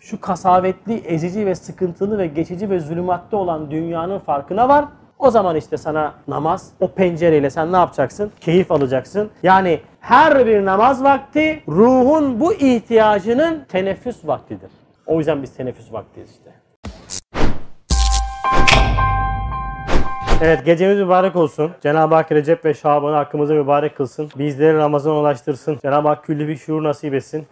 şu kasavetli, ezici ve sıkıntılı ve geçici ve zulümatta olan dünyanın farkına var. O zaman işte sana namaz, o pencereyle sen ne yapacaksın? Keyif alacaksın. Yani her bir namaz vakti ruhun bu ihtiyacının teneffüs vaktidir. O yüzden biz teneffüs vaktiyiz işte. Evet gecemiz mübarek olsun. Cenab-ı Hak Recep ve Şaban'ı hakkımızı mübarek kılsın. Bizleri Ramazan ulaştırsın. Cenab-ı Hak külli bir şuur nasip etsin.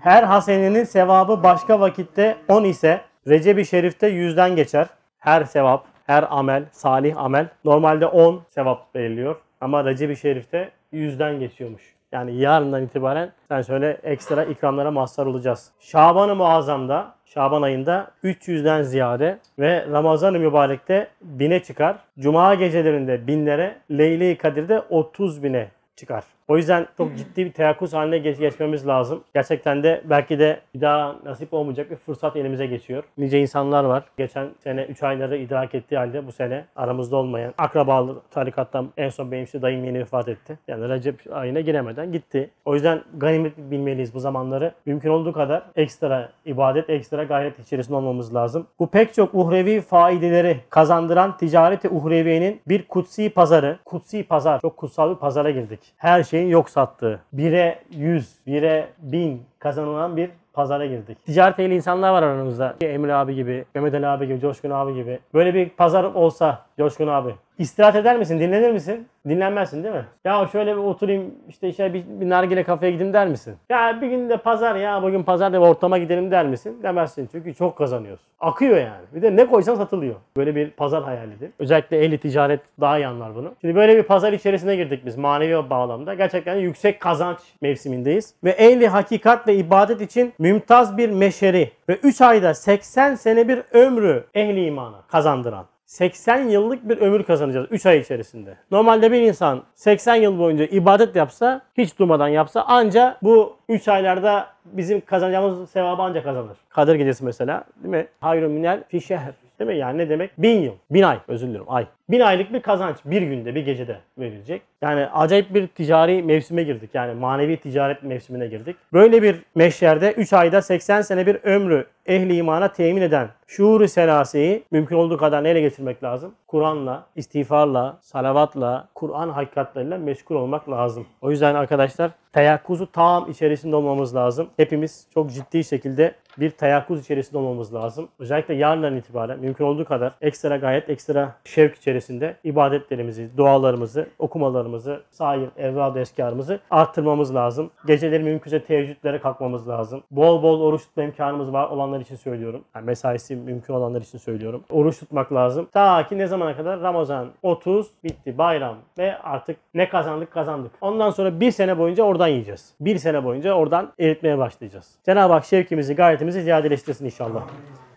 Her hasenenin sevabı başka vakitte 10 ise Recep-i Şerif'te 100'den geçer. Her sevap, her amel, salih amel normalde 10 sevap veriliyor. Ama Recep-i Şerif'te 100'den geçiyormuş. Yani yarından itibaren sen söyle ekstra ikramlara mazhar olacağız. Şaban-ı Muazzam'da, Şaban ayında 300'den ziyade ve Ramazan-ı Mübarek'te bine çıkar. Cuma gecelerinde binlere, Leyle-i Kadir'de 30 bine çıkar. O yüzden çok ciddi bir teyakkuz haline geç- geçmemiz lazım. Gerçekten de belki de bir daha nasip olmayacak bir fırsat elimize geçiyor. Nice insanlar var. Geçen sene 3 ayları idrak ettiği halde bu sene aramızda olmayan akrabalı tarikattan en son benim işte dayım yeni vefat etti. Yani Recep ayına giremeden gitti. O yüzden ganimet bilmeliyiz bu zamanları. Mümkün olduğu kadar ekstra ibadet, ekstra gayret içerisinde olmamız lazım. Bu pek çok uhrevi faideleri kazandıran ticareti uhreviyenin bir kutsi pazarı, kutsi pazar, çok kutsal bir pazara girdik. Her şeyin yok sattığı, 1'e 100, 1'e 1000 kazanılan bir pazara girdik. Ticaret ehli insanlar var aramızda. Emre abi gibi, Mehmet Ali abi gibi, Coşkun abi gibi. Böyle bir pazar olsa Coşkun abi. İstirahat eder misin? Dinlenir misin? Dinlenmezsin değil mi? Ya şöyle bir oturayım işte işte bir, bir nargile kafeye gideyim der misin? Ya bir gün de pazar ya bugün pazar da ortama gidelim der misin? Demezsin çünkü çok kazanıyorsun. Akıyor yani. Bir de ne koysan satılıyor. Böyle bir pazar hayalidir. Özellikle ehli ticaret daha iyi anlar bunu. Şimdi böyle bir pazar içerisine girdik biz manevi bağlamda. Gerçekten yüksek kazanç mevsimindeyiz. Ve ehli hakikat ve ibadet için mümtaz bir meşeri ve 3 ayda 80 sene bir ömrü ehli imana kazandıran. 80 yıllık bir ömür kazanacağız 3 ay içerisinde. Normalde bir insan 80 yıl boyunca ibadet yapsa, hiç durmadan yapsa anca bu 3 aylarda bizim kazanacağımız sevabı anca kazanır. Kadir gecesi mesela değil mi? Hayrun minel fi şehr. Değil mi? Yani ne demek? Bin yıl. Bin ay. Özür dilerim. Ay. Bin aylık bir kazanç bir günde, bir gecede verilecek. Yani acayip bir ticari mevsime girdik. Yani manevi ticaret mevsimine girdik. Böyle bir meşyerde 3 ayda 80 sene bir ömrü ehli imana temin eden şuur-u selaseyi mümkün olduğu kadar neyle geçirmek lazım? Kur'an'la, istiğfarla, salavatla, Kur'an hakikatleriyle meşgul olmak lazım. O yüzden arkadaşlar teyakkuzu tam içerisinde olmamız lazım. Hepimiz çok ciddi şekilde bir teyakkuz içerisinde olmamız lazım. Özellikle yarından itibaren mümkün olduğu kadar ekstra gayet ekstra şevk içerisinde ibadetlerimizi, dualarımızı, okumalarımızı, sair evradı eskarımızı arttırmamız lazım. Geceleri mümkünse teheccüdlere kalkmamız lazım. Bol bol oruç tutma imkanımız var olanlar için söylüyorum. Yani mesaisi mümkün olanlar için söylüyorum. Oruç tutmak lazım. Ta ki ne zamana kadar? Ramazan 30 bitti bayram ve artık ne kazandık kazandık. Ondan sonra bir sene boyunca oradan yiyeceğiz. Bir sene boyunca oradan eritmeye başlayacağız. Cenab-ı Hak şevkimizi, gayretimizi ziyadeleştirsin inşallah.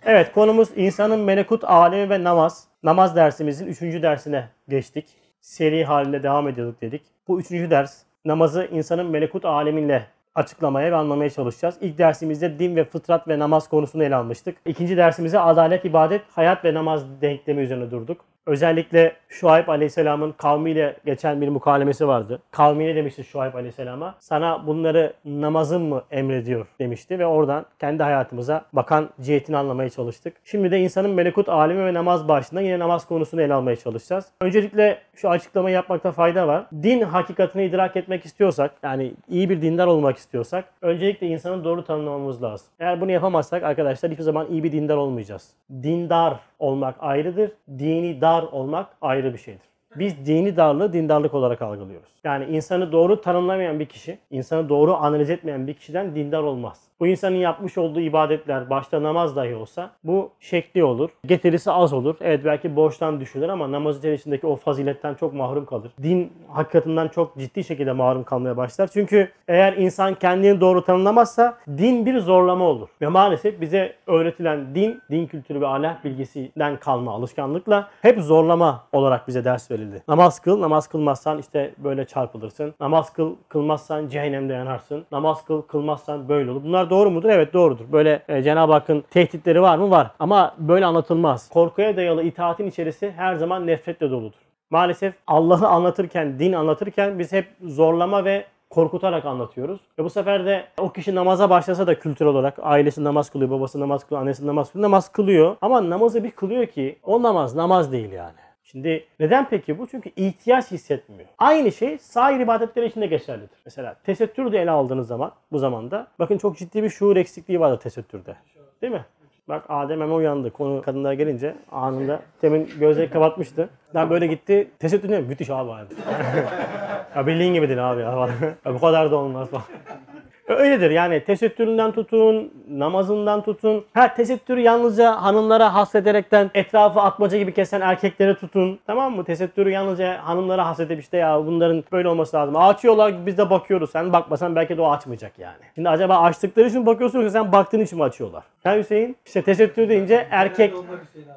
Evet konumuz insanın melekut alemi ve namaz. Namaz dersimizin 3. dersine geçtik. Seri halinde devam ediyorduk dedik. Bu 3. ders namazı insanın melekut alemiyle açıklamaya ve anlamaya çalışacağız. İlk dersimizde din ve fıtrat ve namaz konusunu ele almıştık. İkinci dersimizde adalet, ibadet, hayat ve namaz denklemi üzerine durduk. Özellikle Şuayb Aleyhisselam'ın kavmiyle geçen bir mukalemesi vardı. Kavmine demişti Şuayb Aleyhisselam'a sana bunları namazın mı emrediyor demişti ve oradan kendi hayatımıza bakan cihetini anlamaya çalıştık. Şimdi de insanın melekut alemi ve namaz başlığında yine namaz konusunu ele almaya çalışacağız. Öncelikle şu açıklamayı yapmakta fayda var. Din hakikatini idrak etmek istiyorsak yani iyi bir dindar olmak istiyorsak öncelikle insanı doğru tanımlamamız lazım. Eğer bunu yapamazsak arkadaşlar hiçbir zaman iyi bir dindar olmayacağız. Dindar olmak ayrıdır. Dini dar olmak ayrı bir şeydir. Biz dini darlığı dindarlık olarak algılıyoruz. Yani insanı doğru tanımlamayan bir kişi, insanı doğru analiz etmeyen bir kişiden dindar olmaz. Bu insanın yapmış olduğu ibadetler, başta namaz dahi olsa bu şekli olur. Getirisi az olur. Evet belki borçtan düşülür ama namaz içerisindeki o faziletten çok mahrum kalır. Din hakikatinden çok ciddi şekilde mahrum kalmaya başlar. Çünkü eğer insan kendini doğru tanımlamazsa din bir zorlama olur. Ve maalesef bize öğretilen din, din kültürü ve ahlak bilgisinden kalma alışkanlıkla hep zorlama olarak bize ders verildi. Namaz kıl, namaz kılmazsan işte böyle çarpılırsın. Namaz kıl, kılmazsan cehennemde yanarsın. Namaz kıl, kılmazsan böyle olur. Bunlar doğru mudur? Evet doğrudur. Böyle e, Cenab-ı Hakk'ın tehditleri var mı? Var. Ama böyle anlatılmaz. Korkuya dayalı itaatin içerisi her zaman nefretle doludur. Maalesef Allah'ı anlatırken, din anlatırken biz hep zorlama ve korkutarak anlatıyoruz. Ve bu sefer de o kişi namaza başlasa da kültürel olarak ailesi namaz kılıyor, babası namaz kılıyor, annesi namaz kılıyor, namaz kılıyor. Ama namazı bir kılıyor ki o namaz namaz değil yani. Şimdi neden peki bu? Çünkü ihtiyaç hissetmiyor. Aynı şey sahil ibadetleri için de geçerlidir. Mesela tesettür de ele aldığınız zaman bu zamanda bakın çok ciddi bir şuur eksikliği vardır tesettürde. Değil mi? Bak Adem hemen uyandı. Konu kadınlara gelince anında temin gözleri kapatmıştı. Ben böyle gitti. Tesettür ne? Müthiş abi abi. ya bildiğin gibi değil abi ya bu kadar da olmaz falan. Öyledir yani tesettüründen tutun, namazından tutun. Ha tesettürü yalnızca hanımlara hasrederekten etrafı atmaca gibi kesen erkeklere tutun. Tamam mı? Tesettürü yalnızca hanımlara hasredip işte ya bunların böyle olması lazım. Açıyorlar biz de bakıyoruz. Sen bakmasan belki de o açmayacak yani. Şimdi acaba açtıkları için bakıyorsun yoksa sen baktığın için mi açıyorlar? Ha Hüseyin? İşte tesettür deyince erkek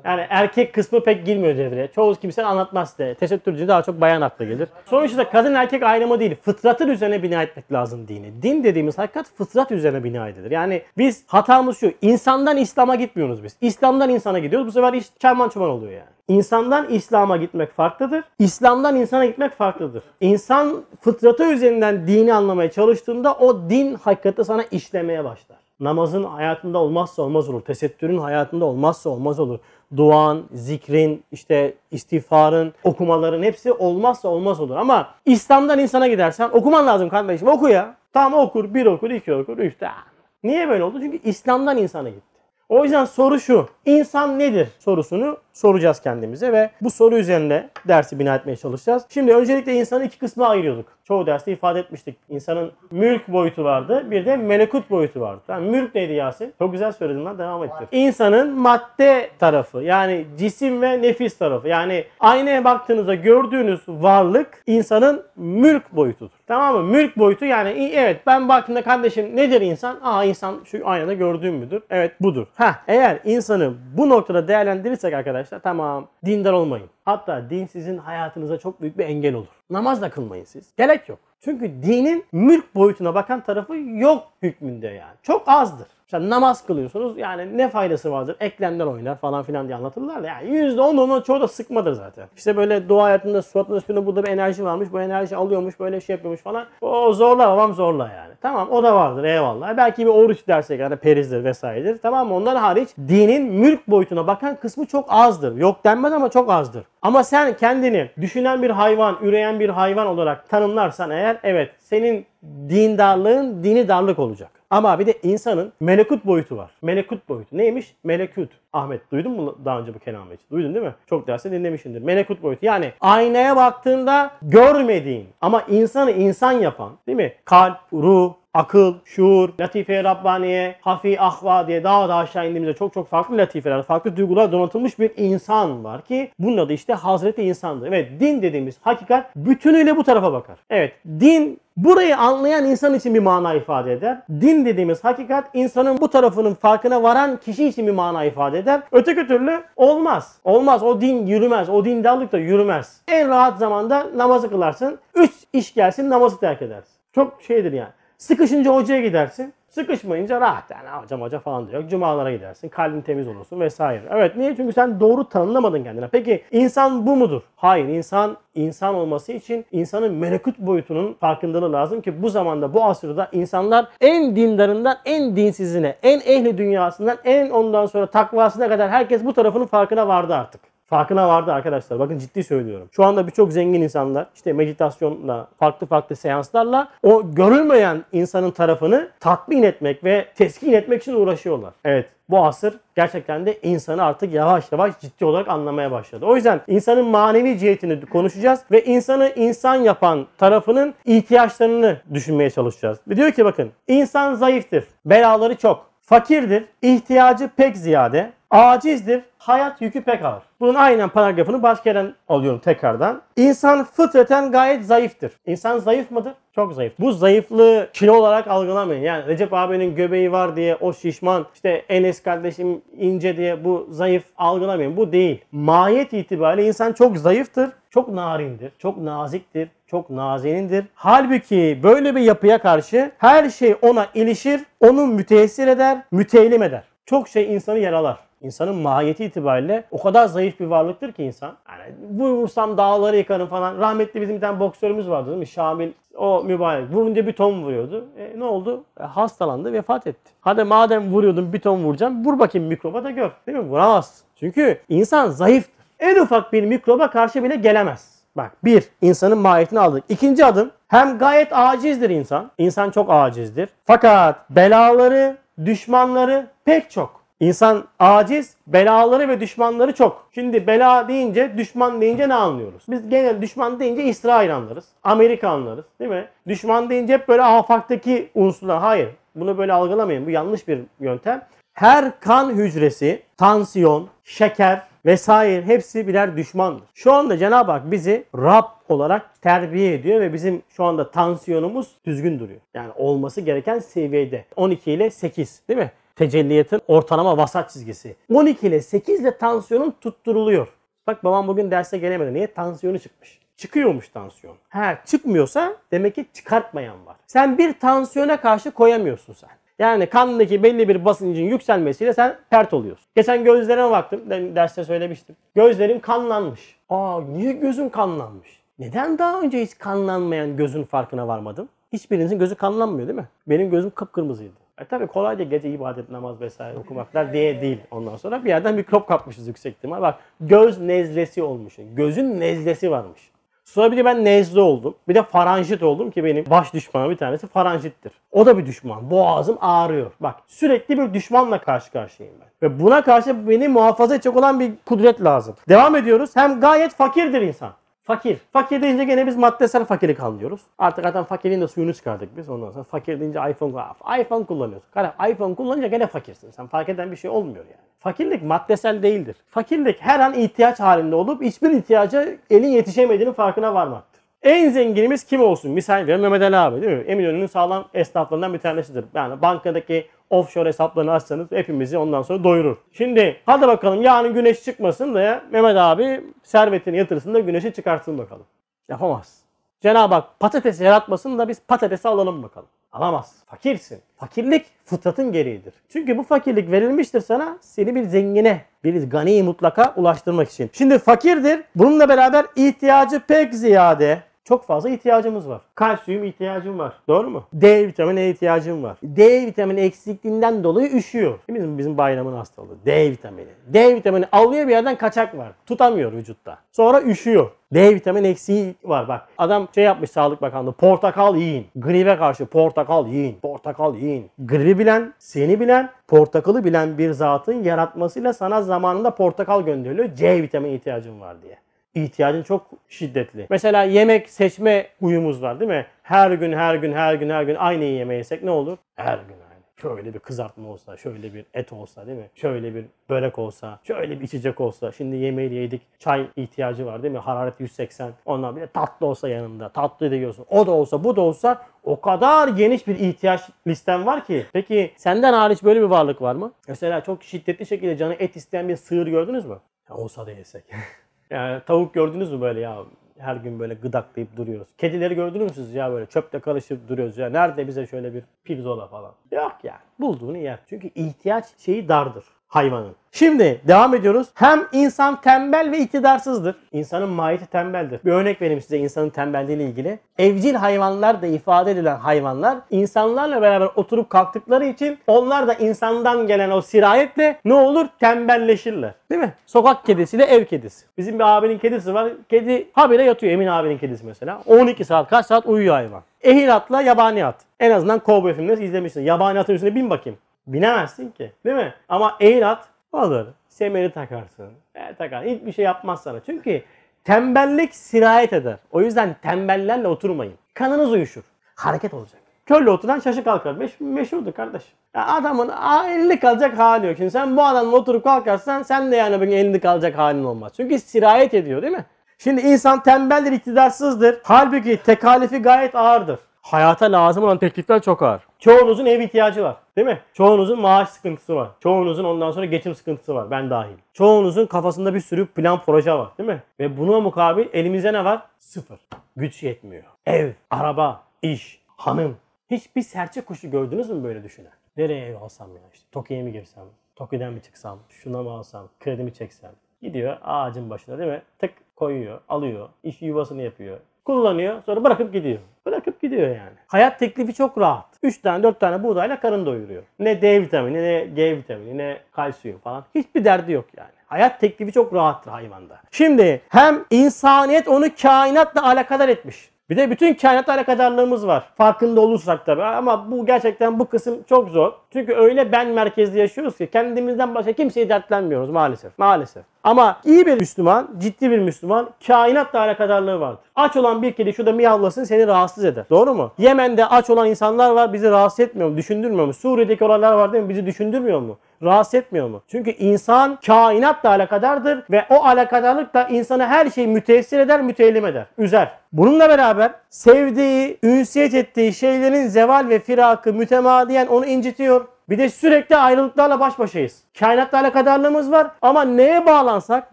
yani erkek kısmı pek girmiyor devreye. Çoğu kimse anlatmaz size. Tesettürcü daha çok bayan akla gelir. Sonuçta kadın erkek ayrımı değil. Fıtratın üzerine bina etmek lazım dini. Din dediğimiz hakikat fıtrat üzerine bina edilir. Yani biz hatamız şu. insandan İslam'a gitmiyoruz biz. İslam'dan insana gidiyoruz. Bu sefer iş çarman çuman oluyor yani. İnsandan İslam'a gitmek farklıdır. İslam'dan insana gitmek farklıdır. İnsan fıtratı üzerinden dini anlamaya çalıştığında o din hakikati sana işlemeye başlar. Namazın hayatında olmazsa olmaz olur. Tesettürün hayatında olmazsa olmaz olur. Duan, zikrin, işte istiğfarın, okumaların hepsi olmazsa olmaz olur. Ama İslam'dan insana gidersen okuman lazım kardeşim. Oku ya. Tamam okur, bir okur, iki okur, üç. Ah. Niye böyle oldu? Çünkü İslam'dan insana gitti. O yüzden soru şu. İnsan nedir sorusunu soracağız kendimize ve bu soru üzerine dersi bina etmeye çalışacağız. Şimdi öncelikle insanı iki kısma ayırıyorduk. Çoğu derste ifade etmiştik. İnsanın mülk boyutu vardı. Bir de melekut boyutu vardı. Yani mülk neydi Yasin? Çok güzel söyledin lan devam ettir. İnsanın madde tarafı yani cisim ve nefis tarafı. Yani aynaya baktığınızda gördüğünüz varlık insanın mülk boyutudur. Tamam mı? Mülk boyutu yani evet ben baktığımda kardeşim nedir insan? Aa insan şu aynada gördüğüm müdür? Evet budur. Ha eğer insanı bu noktada değerlendirirsek arkadaşlar tamam dindar olmayın. Hatta din sizin hayatınıza çok büyük bir engel olur. Namaz da kılmayın siz. Gerek yok. Çünkü dinin mülk boyutuna bakan tarafı yok hükmünde yani. Çok azdır. Mesela namaz kılıyorsunuz yani ne faydası vardır? Eklemler oynar falan filan diye anlatırlar da yani %10 onun çoğu da sıkmadır zaten. İşte böyle dua hayatında suratın üstünde burada bir enerji varmış. Bu enerji alıyormuş böyle şey yapıyormuş falan. O zorla babam zorla yani. Tamam o da vardır eyvallah. Belki bir oruç dersek yani perizdir vesairedir. Tamam mı? Onlar hariç dinin mülk boyutuna bakan kısmı çok azdır. Yok denmez ama çok azdır. Ama sen kendini düşünen bir hayvan, üreyen bir hayvan olarak tanımlarsan eğer evet senin dindarlığın dini darlık olacak. Ama bir de insanın melekut boyutu var. Melekut boyutu. Neymiş? Melekut. Ahmet duydun mu daha önce bu kelameyi? Duydun değil mi? Çok derste dinlemişsindir. Melekut boyutu. Yani aynaya baktığında görmediğin ama insanı insan yapan değil mi? Kalp, ruh, akıl, şuur, latife Rabbaniye, hafi ahva diye daha da aşağı indiğimizde çok çok farklı latifeler, farklı duygular donatılmış bir insan var ki bunun adı işte Hazreti İnsan'dır. Evet din dediğimiz hakikat bütünüyle bu tarafa bakar. Evet din Burayı anlayan insan için bir mana ifade eder. Din dediğimiz hakikat insanın bu tarafının farkına varan kişi için bir mana ifade eder. Öteki türlü olmaz. Olmaz. O din yürümez. O dindarlık da yürümez. En rahat zamanda namazı kılarsın. Üç iş gelsin namazı terk edersin. Çok şeydir yani. Sıkışınca hocaya gidersin. Sıkışmayınca rahat yani hocam hoca falan diyor. Cumalara gidersin. Kalbin temiz olursun vesaire. Evet niye? Çünkü sen doğru tanımlamadın kendine. Peki insan bu mudur? Hayır insan insan olması için insanın melekut boyutunun farkındalığı lazım ki bu zamanda bu asırda insanlar en dindarından en dinsizine, en ehli dünyasından en ondan sonra takvasına kadar herkes bu tarafının farkına vardı artık. Farkına vardı arkadaşlar. Bakın ciddi söylüyorum. Şu anda birçok zengin insanlar işte meditasyonla, farklı farklı seanslarla o görülmeyen insanın tarafını tatmin etmek ve teskin etmek için uğraşıyorlar. Evet bu asır gerçekten de insanı artık yavaş yavaş ciddi olarak anlamaya başladı. O yüzden insanın manevi cihetini konuşacağız ve insanı insan yapan tarafının ihtiyaçlarını düşünmeye çalışacağız. Ve diyor ki bakın insan zayıftır, belaları çok, fakirdir, ihtiyacı pek ziyade, acizdir, hayat yükü pek ağır. Bunun aynen paragrafını başka yerden alıyorum tekrardan. İnsan fıtraten gayet zayıftır. İnsan zayıf mıdır? Çok zayıf. Bu zayıflığı kilo olarak algılamayın. Yani Recep abinin göbeği var diye o şişman, işte Enes kardeşim ince diye bu zayıf algılamayın. Bu değil. Mahiyet itibariyle insan çok zayıftır, çok narindir, çok naziktir, çok nazenindir. Halbuki böyle bir yapıya karşı her şey ona ilişir, onu müteessir eder, müteellim eder. Çok şey insanı yaralar. İnsanın mahiyeti itibariyle o kadar zayıf bir varlıktır ki insan. Yani vurursam dağları yıkarım falan. Rahmetli bizim bir tane boksörümüz vardı değil mi? Şamil o mübarek. Vurunca bir ton vuruyordu. E, ne oldu? E, hastalandı, vefat etti. Hadi madem vuruyordun bir ton vuracağım. Vur bakayım mikroba da gör. Değil mi? Vuramazsın. Çünkü insan zayıftır. En ufak bir mikroba karşı bile gelemez. Bak bir, insanın mahiyetini aldık. İkinci adım, hem gayet acizdir insan. İnsan çok acizdir. Fakat belaları, düşmanları pek çok. İnsan aciz, belaları ve düşmanları çok. Şimdi bela deyince, düşman deyince ne anlıyoruz? Biz genel düşman deyince İsrail anlarız. Amerika anlarız değil mi? Düşman deyince hep böyle afaktaki unsurlar. Hayır, bunu böyle algılamayın. Bu yanlış bir yöntem. Her kan hücresi, tansiyon, şeker vesaire hepsi birer düşmandır. Şu anda Cenab-ı Hak bizi Rab olarak terbiye ediyor ve bizim şu anda tansiyonumuz düzgün duruyor. Yani olması gereken seviyede. 12 ile 8 değil mi? Tecelliyatın ortalama vasat çizgisi. 12 ile 8 ile tansiyonun tutturuluyor. Bak babam bugün derse gelemedi. Niye? Tansiyonu çıkmış. Çıkıyormuş tansiyon. Ha çıkmıyorsa demek ki çıkartmayan var. Sen bir tansiyona karşı koyamıyorsun sen. Yani kandaki belli bir basıncın yükselmesiyle sen pert oluyorsun. Geçen gözlerime baktım. Derste söylemiştim. Gözlerim kanlanmış. Aa niye gözüm kanlanmış? Neden daha önce hiç kanlanmayan gözün farkına varmadım? Hiçbirinizin gözü kanlanmıyor değil mi? Benim gözüm kıpkırmızıydı. E tabi kolayca gece ibadet, namaz vesaire okumaklar diye değil ondan sonra. Bir yerden mikrop kapmışız yüksek ihtimal. Bak göz nezlesi olmuş. Gözün nezlesi varmış. Sonra bir de ben nezle oldum. Bir de faranjit oldum ki benim baş düşmanım bir tanesi faranjittir. O da bir düşman. Boğazım ağrıyor. Bak sürekli bir düşmanla karşı karşıyayım ben. Ve buna karşı beni muhafaza edecek olan bir kudret lazım. Devam ediyoruz. Hem gayet fakirdir insan. Fakir. Fakir deyince gene biz maddesel fakirlik anlıyoruz. Artık zaten fakirliğin de suyunu çıkardık biz ondan sonra. Fakir deyince iPhone, iPhone kullanıyorsun. Kardeşim iPhone kullanınca gene fakirsin. Sen fark eden bir şey olmuyor yani. Fakirlik maddesel değildir. Fakirlik her an ihtiyaç halinde olup hiçbir ihtiyaca elin yetişemediğinin farkına varmaktır. En zenginimiz kim olsun? Misal veriyorum Mehmet Ali abi değil mi? Eminönü'nün sağlam esnaflarından bir tanesidir. Yani bankadaki offshore hesaplarını açsanız hepimizi ondan sonra doyurur. Şimdi hadi bakalım yarın güneş çıkmasın da Mehmet abi servetini yatırsın da güneşi çıkartsın bakalım. Yapamaz. Cenab-ı Hak patatesi yaratmasın da biz patatesi alalım bakalım. Alamaz. Fakirsin. Fakirlik fıtratın gereğidir. Çünkü bu fakirlik verilmiştir sana seni bir zengine, bir gani mutlaka ulaştırmak için. Şimdi fakirdir. Bununla beraber ihtiyacı pek ziyade çok fazla ihtiyacımız var. Kalsiyum ihtiyacım var. Doğru mu? D vitamini ihtiyacım var. D vitamini eksikliğinden dolayı üşüyor. Bizim, bizim bayramın hastalığı. D vitamini. D vitamini alıyor bir yerden kaçak var. Tutamıyor vücutta. Sonra üşüyor. D vitamini eksiği var bak. Adam şey yapmış Sağlık Bakanlığı. Portakal yiyin. Gribe karşı portakal yiyin. Portakal yiyin. Gribi bilen, seni bilen, portakalı bilen bir zatın yaratmasıyla sana zamanında portakal gönderiliyor. C vitamini ihtiyacın var diye ihtiyacın çok şiddetli. Mesela yemek seçme huyumuz var değil mi? Her gün her gün her gün her gün aynı yemeği yesek ne olur? Her gün aynı. Şöyle bir kızartma olsa, şöyle bir et olsa değil mi? Şöyle bir börek olsa, şöyle bir içecek olsa. Şimdi yemeği yedik. Çay ihtiyacı var değil mi? Hararet 180. Ondan bir de tatlı olsa yanında. Tatlı da yiyorsun. O da olsa bu da olsa o kadar geniş bir ihtiyaç listen var ki. Peki senden hariç böyle bir varlık var mı? Mesela çok şiddetli şekilde canı et isteyen bir sığır gördünüz mü? Ya olsa da yesek. Yani tavuk gördünüz mü böyle ya her gün böyle gıdaklayıp duruyoruz. Kedileri gördünüz mü siz ya böyle çöpte karışıp duruyoruz ya. Nerede bize şöyle bir pirzola falan. Yok yani. Bulduğunu yer. Çünkü ihtiyaç şeyi dardır hayvanın. Şimdi devam ediyoruz. Hem insan tembel ve iktidarsızdır. İnsanın mahiyeti tembeldir. Bir örnek vereyim size insanın tembelliği ile ilgili. Evcil hayvanlar da ifade edilen hayvanlar insanlarla beraber oturup kalktıkları için onlar da insandan gelen o sirayetle ne olur? Tembelleşirler. Değil mi? Sokak kedisiyle ev kedisi. Bizim bir abinin kedisi var. Kedi habire yatıyor. Emin abinin kedisi mesela. 12 saat kaç saat uyuyor hayvan. Ehil atla yabani at. En azından kovboy filmleri izlemişsin. Yabani atın üstüne bin bakayım. Binemezsin ki. Değil mi? Ama eğil at olur. Semeri takarsın. E, takar. Hiçbir şey yapmaz sana. Çünkü tembellik sirayet eder. O yüzden tembellerle oturmayın. Kanınız uyuşur. Hareket olacak. Kölle oturan şaşı kalkar. Meş, meşhurdur kardeş. Ya adamın elini kalacak hali yok. Şimdi sen bu adamla oturup kalkarsan sen de yani bugün elini kalacak halin olmaz. Çünkü sirayet ediyor değil mi? Şimdi insan tembeldir, iktidarsızdır. Halbuki tekalifi gayet ağırdır. Hayata lazım olan teklifler çok ağır. Çoğunuzun ev ihtiyacı var. Değil mi? Çoğunuzun maaş sıkıntısı var. Çoğunuzun ondan sonra geçim sıkıntısı var. Ben dahil. Çoğunuzun kafasında bir sürü plan proje var. Değil mi? Ve buna mukabil elimizde ne var? Sıfır. Güç yetmiyor. Ev, araba, iş, hanım. Hiçbir serçe kuşu gördünüz mü böyle düşünen? Nereye ev alsam ya işte. Toki'ye mi girsem? Toki'den mi çıksam? Şuna mı alsam? Kredimi çeksem? Gidiyor ağacın başına değil mi? Tık koyuyor, alıyor, iş yuvasını yapıyor. Kullanıyor, sonra bırakıp gidiyor. Bırakıp gidiyor yani. Hayat teklifi çok rahat. 3 tane 4 tane buğdayla karın doyuruyor. Ne D vitamini, ne G vitamini, ne kalsiyum falan. Hiçbir derdi yok yani. Hayat teklifi çok rahattır hayvanda. Şimdi hem insaniyet onu kainatla alakadar etmiş. Bir de bütün kainatla alakadarlığımız var. Farkında olursak tabii ama bu gerçekten bu kısım çok zor. Çünkü öyle ben merkezli yaşıyoruz ki kendimizden başka kimseyi dertlenmiyoruz maalesef. Maalesef. Ama iyi bir Müslüman, ciddi bir Müslüman kainatla alakadarlığı vardır. Aç olan bir kedi şurada miyavlasın seni rahatsız eder. Doğru mu? Yemen'de aç olan insanlar var bizi rahatsız etmiyor mu? Düşündürmüyor mu? Suriye'deki olaylar var değil mi? Bizi düşündürmüyor mu? Rahatsız etmiyor mu? Çünkü insan kainatla alakadardır ve o alakadarlık da insana her şeyi müteessir eder, müteellim eder, üzer. Bununla beraber sevdiği, ünsiyet ettiği şeylerin zeval ve firakı mütemadiyen onu incitiyor. Bir de sürekli ayrılıklarla baş başayız. Kainatla alakadarlığımız var ama neye bağlansak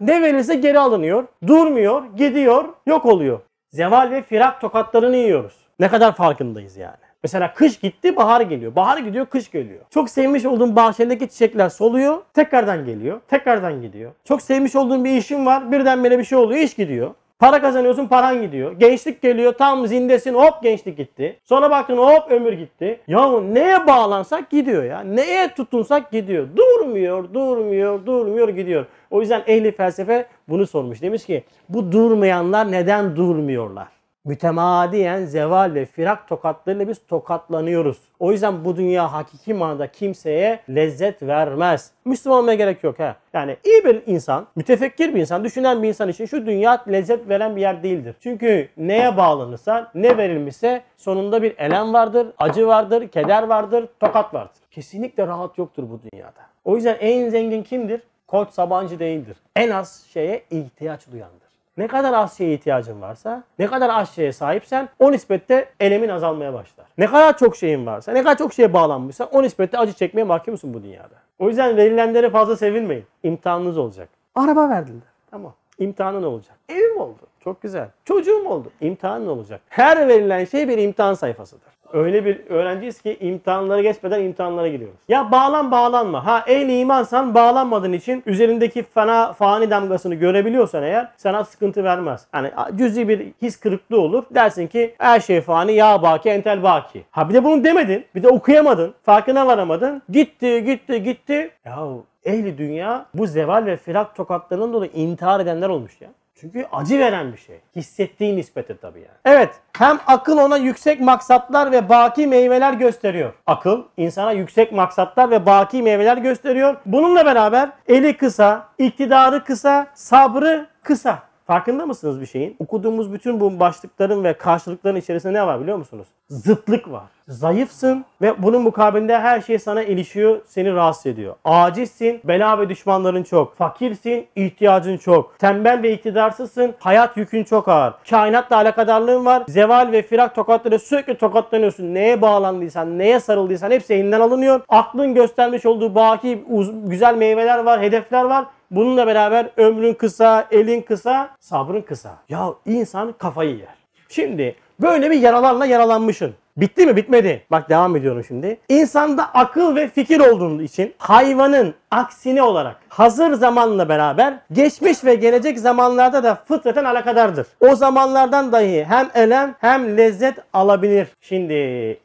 ne verilse geri alınıyor. Durmuyor, gidiyor, yok oluyor. Zeval ve firak tokatlarını yiyoruz. Ne kadar farkındayız yani. Mesela kış gitti, bahar geliyor. Bahar gidiyor, kış geliyor. Çok sevmiş olduğun bahçendeki çiçekler soluyor, tekrardan geliyor, tekrardan gidiyor. Çok sevmiş olduğun bir işin var, birdenbire bir şey oluyor, iş gidiyor. Para kazanıyorsun paran gidiyor. Gençlik geliyor tam zindesin hop gençlik gitti. Sonra baktın hop ömür gitti. Ya neye bağlansak gidiyor ya. Neye tutunsak gidiyor. Durmuyor, durmuyor, durmuyor gidiyor. O yüzden ehli felsefe bunu sormuş. Demiş ki bu durmayanlar neden durmuyorlar? Mütemadiyen zeval ve firak tokatlarıyla biz tokatlanıyoruz. O yüzden bu dünya hakiki manada kimseye lezzet vermez. Müslüman olmaya gerek yok ha. Yani iyi bir insan, mütefekkir bir insan, düşünen bir insan için şu dünya lezzet veren bir yer değildir. Çünkü neye bağlanırsa, ne verilmişse sonunda bir elem vardır, acı vardır, keder vardır, tokat vardır. Kesinlikle rahat yoktur bu dünyada. O yüzden en zengin kimdir? Koç Sabancı değildir. En az şeye ihtiyaç duyandır. Ne kadar az şeye ihtiyacın varsa, ne kadar az şeye sahipsen o nispette elemin azalmaya başlar. Ne kadar çok şeyin varsa, ne kadar çok şeye bağlanmışsan o nispette acı çekmeye mahkumsun bu dünyada. O yüzden verilenlere fazla sevinmeyin. İmtihanınız olacak. Araba verdiler. Tamam. İmtihanın olacak. Evim oldu. Çok güzel. Çocuğum oldu. İmtihanın olacak. Her verilen şey bir imtihan sayfasıdır. Öyle bir öğrenciyiz ki imtihanları geçmeden imtihanlara giriyoruz. Ya bağlan bağlanma. Ha ehli imansan bağlanmadığın için üzerindeki fena fani damgasını görebiliyorsan eğer sana sıkıntı vermez. Hani cüzi bir his kırıklığı olur. Dersin ki her şey fani ya baki entel baki. Ha bir de bunu demedin. Bir de okuyamadın. Farkına varamadın. Gitti gitti gitti. Yahu ehli dünya bu zeval ve firak tokatlarının dolayı intihar edenler olmuş ya. Çünkü acı veren bir şey. Hissettiği nispeti tabii yani. Evet hem akıl ona yüksek maksatlar ve baki meyveler gösteriyor. Akıl insana yüksek maksatlar ve baki meyveler gösteriyor. Bununla beraber eli kısa, iktidarı kısa, sabrı kısa. Farkında mısınız bir şeyin? Okuduğumuz bütün bu başlıkların ve karşılıkların içerisinde ne var biliyor musunuz? Zıtlık var. Zayıfsın ve bunun mukabilinde her şey sana ilişiyor, seni rahatsız ediyor. Acizsin, bela ve düşmanların çok. Fakirsin, ihtiyacın çok. Tembel ve iktidarsızsın, hayat yükün çok ağır. Kainatla alakadarlığın var. Zeval ve firak tokatları sürekli tokatlanıyorsun. Neye bağlandıysan, neye sarıldıysan hepsi elinden alınıyor. Aklın göstermiş olduğu baki güzel meyveler var, hedefler var. Bununla beraber ömrün kısa, elin kısa, sabrın kısa. Ya insan kafayı yer. Şimdi böyle bir yaralarla yaralanmışsın. Bitti mi? Bitmedi. Bak devam ediyorum şimdi. İnsanda akıl ve fikir olduğu için hayvanın aksine olarak hazır zamanla beraber geçmiş ve gelecek zamanlarda da fıtraten alakadardır. O zamanlardan dahi hem elem hem lezzet alabilir. Şimdi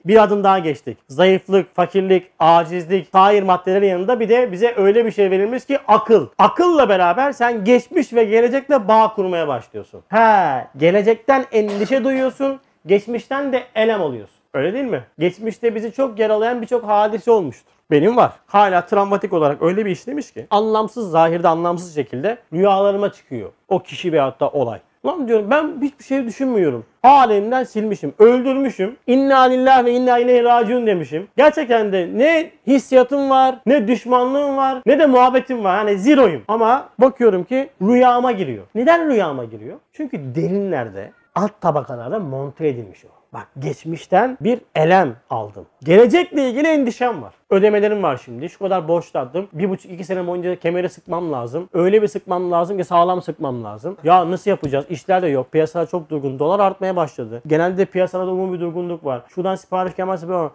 bir adım daha geçtik. Zayıflık, fakirlik, acizlik, sair maddelerin yanında bir de bize öyle bir şey verilmiş ki akıl. Akılla beraber sen geçmiş ve gelecekle bağ kurmaya başlıyorsun. He, gelecekten endişe duyuyorsun, geçmişten de elem oluyorsun. Öyle değil mi? Geçmişte bizi çok yaralayan birçok hadise olmuştur. Benim var. Hala travmatik olarak öyle bir işlemiş ki anlamsız, zahirde anlamsız şekilde rüyalarıma çıkıyor. O kişi veyahut da olay. Lan diyorum ben hiçbir şey düşünmüyorum. Alemden silmişim, öldürmüşüm. İnna lillahi ve inna ileyhi raciun demişim. Gerçekten de ne hissiyatım var, ne düşmanlığım var, ne de muhabbetim var. Hani zeroyum. Ama bakıyorum ki rüyama giriyor. Neden rüyama giriyor? Çünkü derinlerde, alt tabakalarda monte edilmiş o. Bak geçmişten bir elem aldım. Gelecekle ilgili endişem var. Ödemelerim var şimdi. Şu kadar borçlandım. Bir buçuk iki sene boyunca kemeri sıkmam lazım. Öyle bir sıkmam lazım ki sağlam sıkmam lazım. Ya nasıl yapacağız? İşler de yok. Piyasalar çok durgun. Dolar artmaya başladı. Genelde piyasalarda umumi bir durgunluk var. Şuradan sipariş gelmezse böyle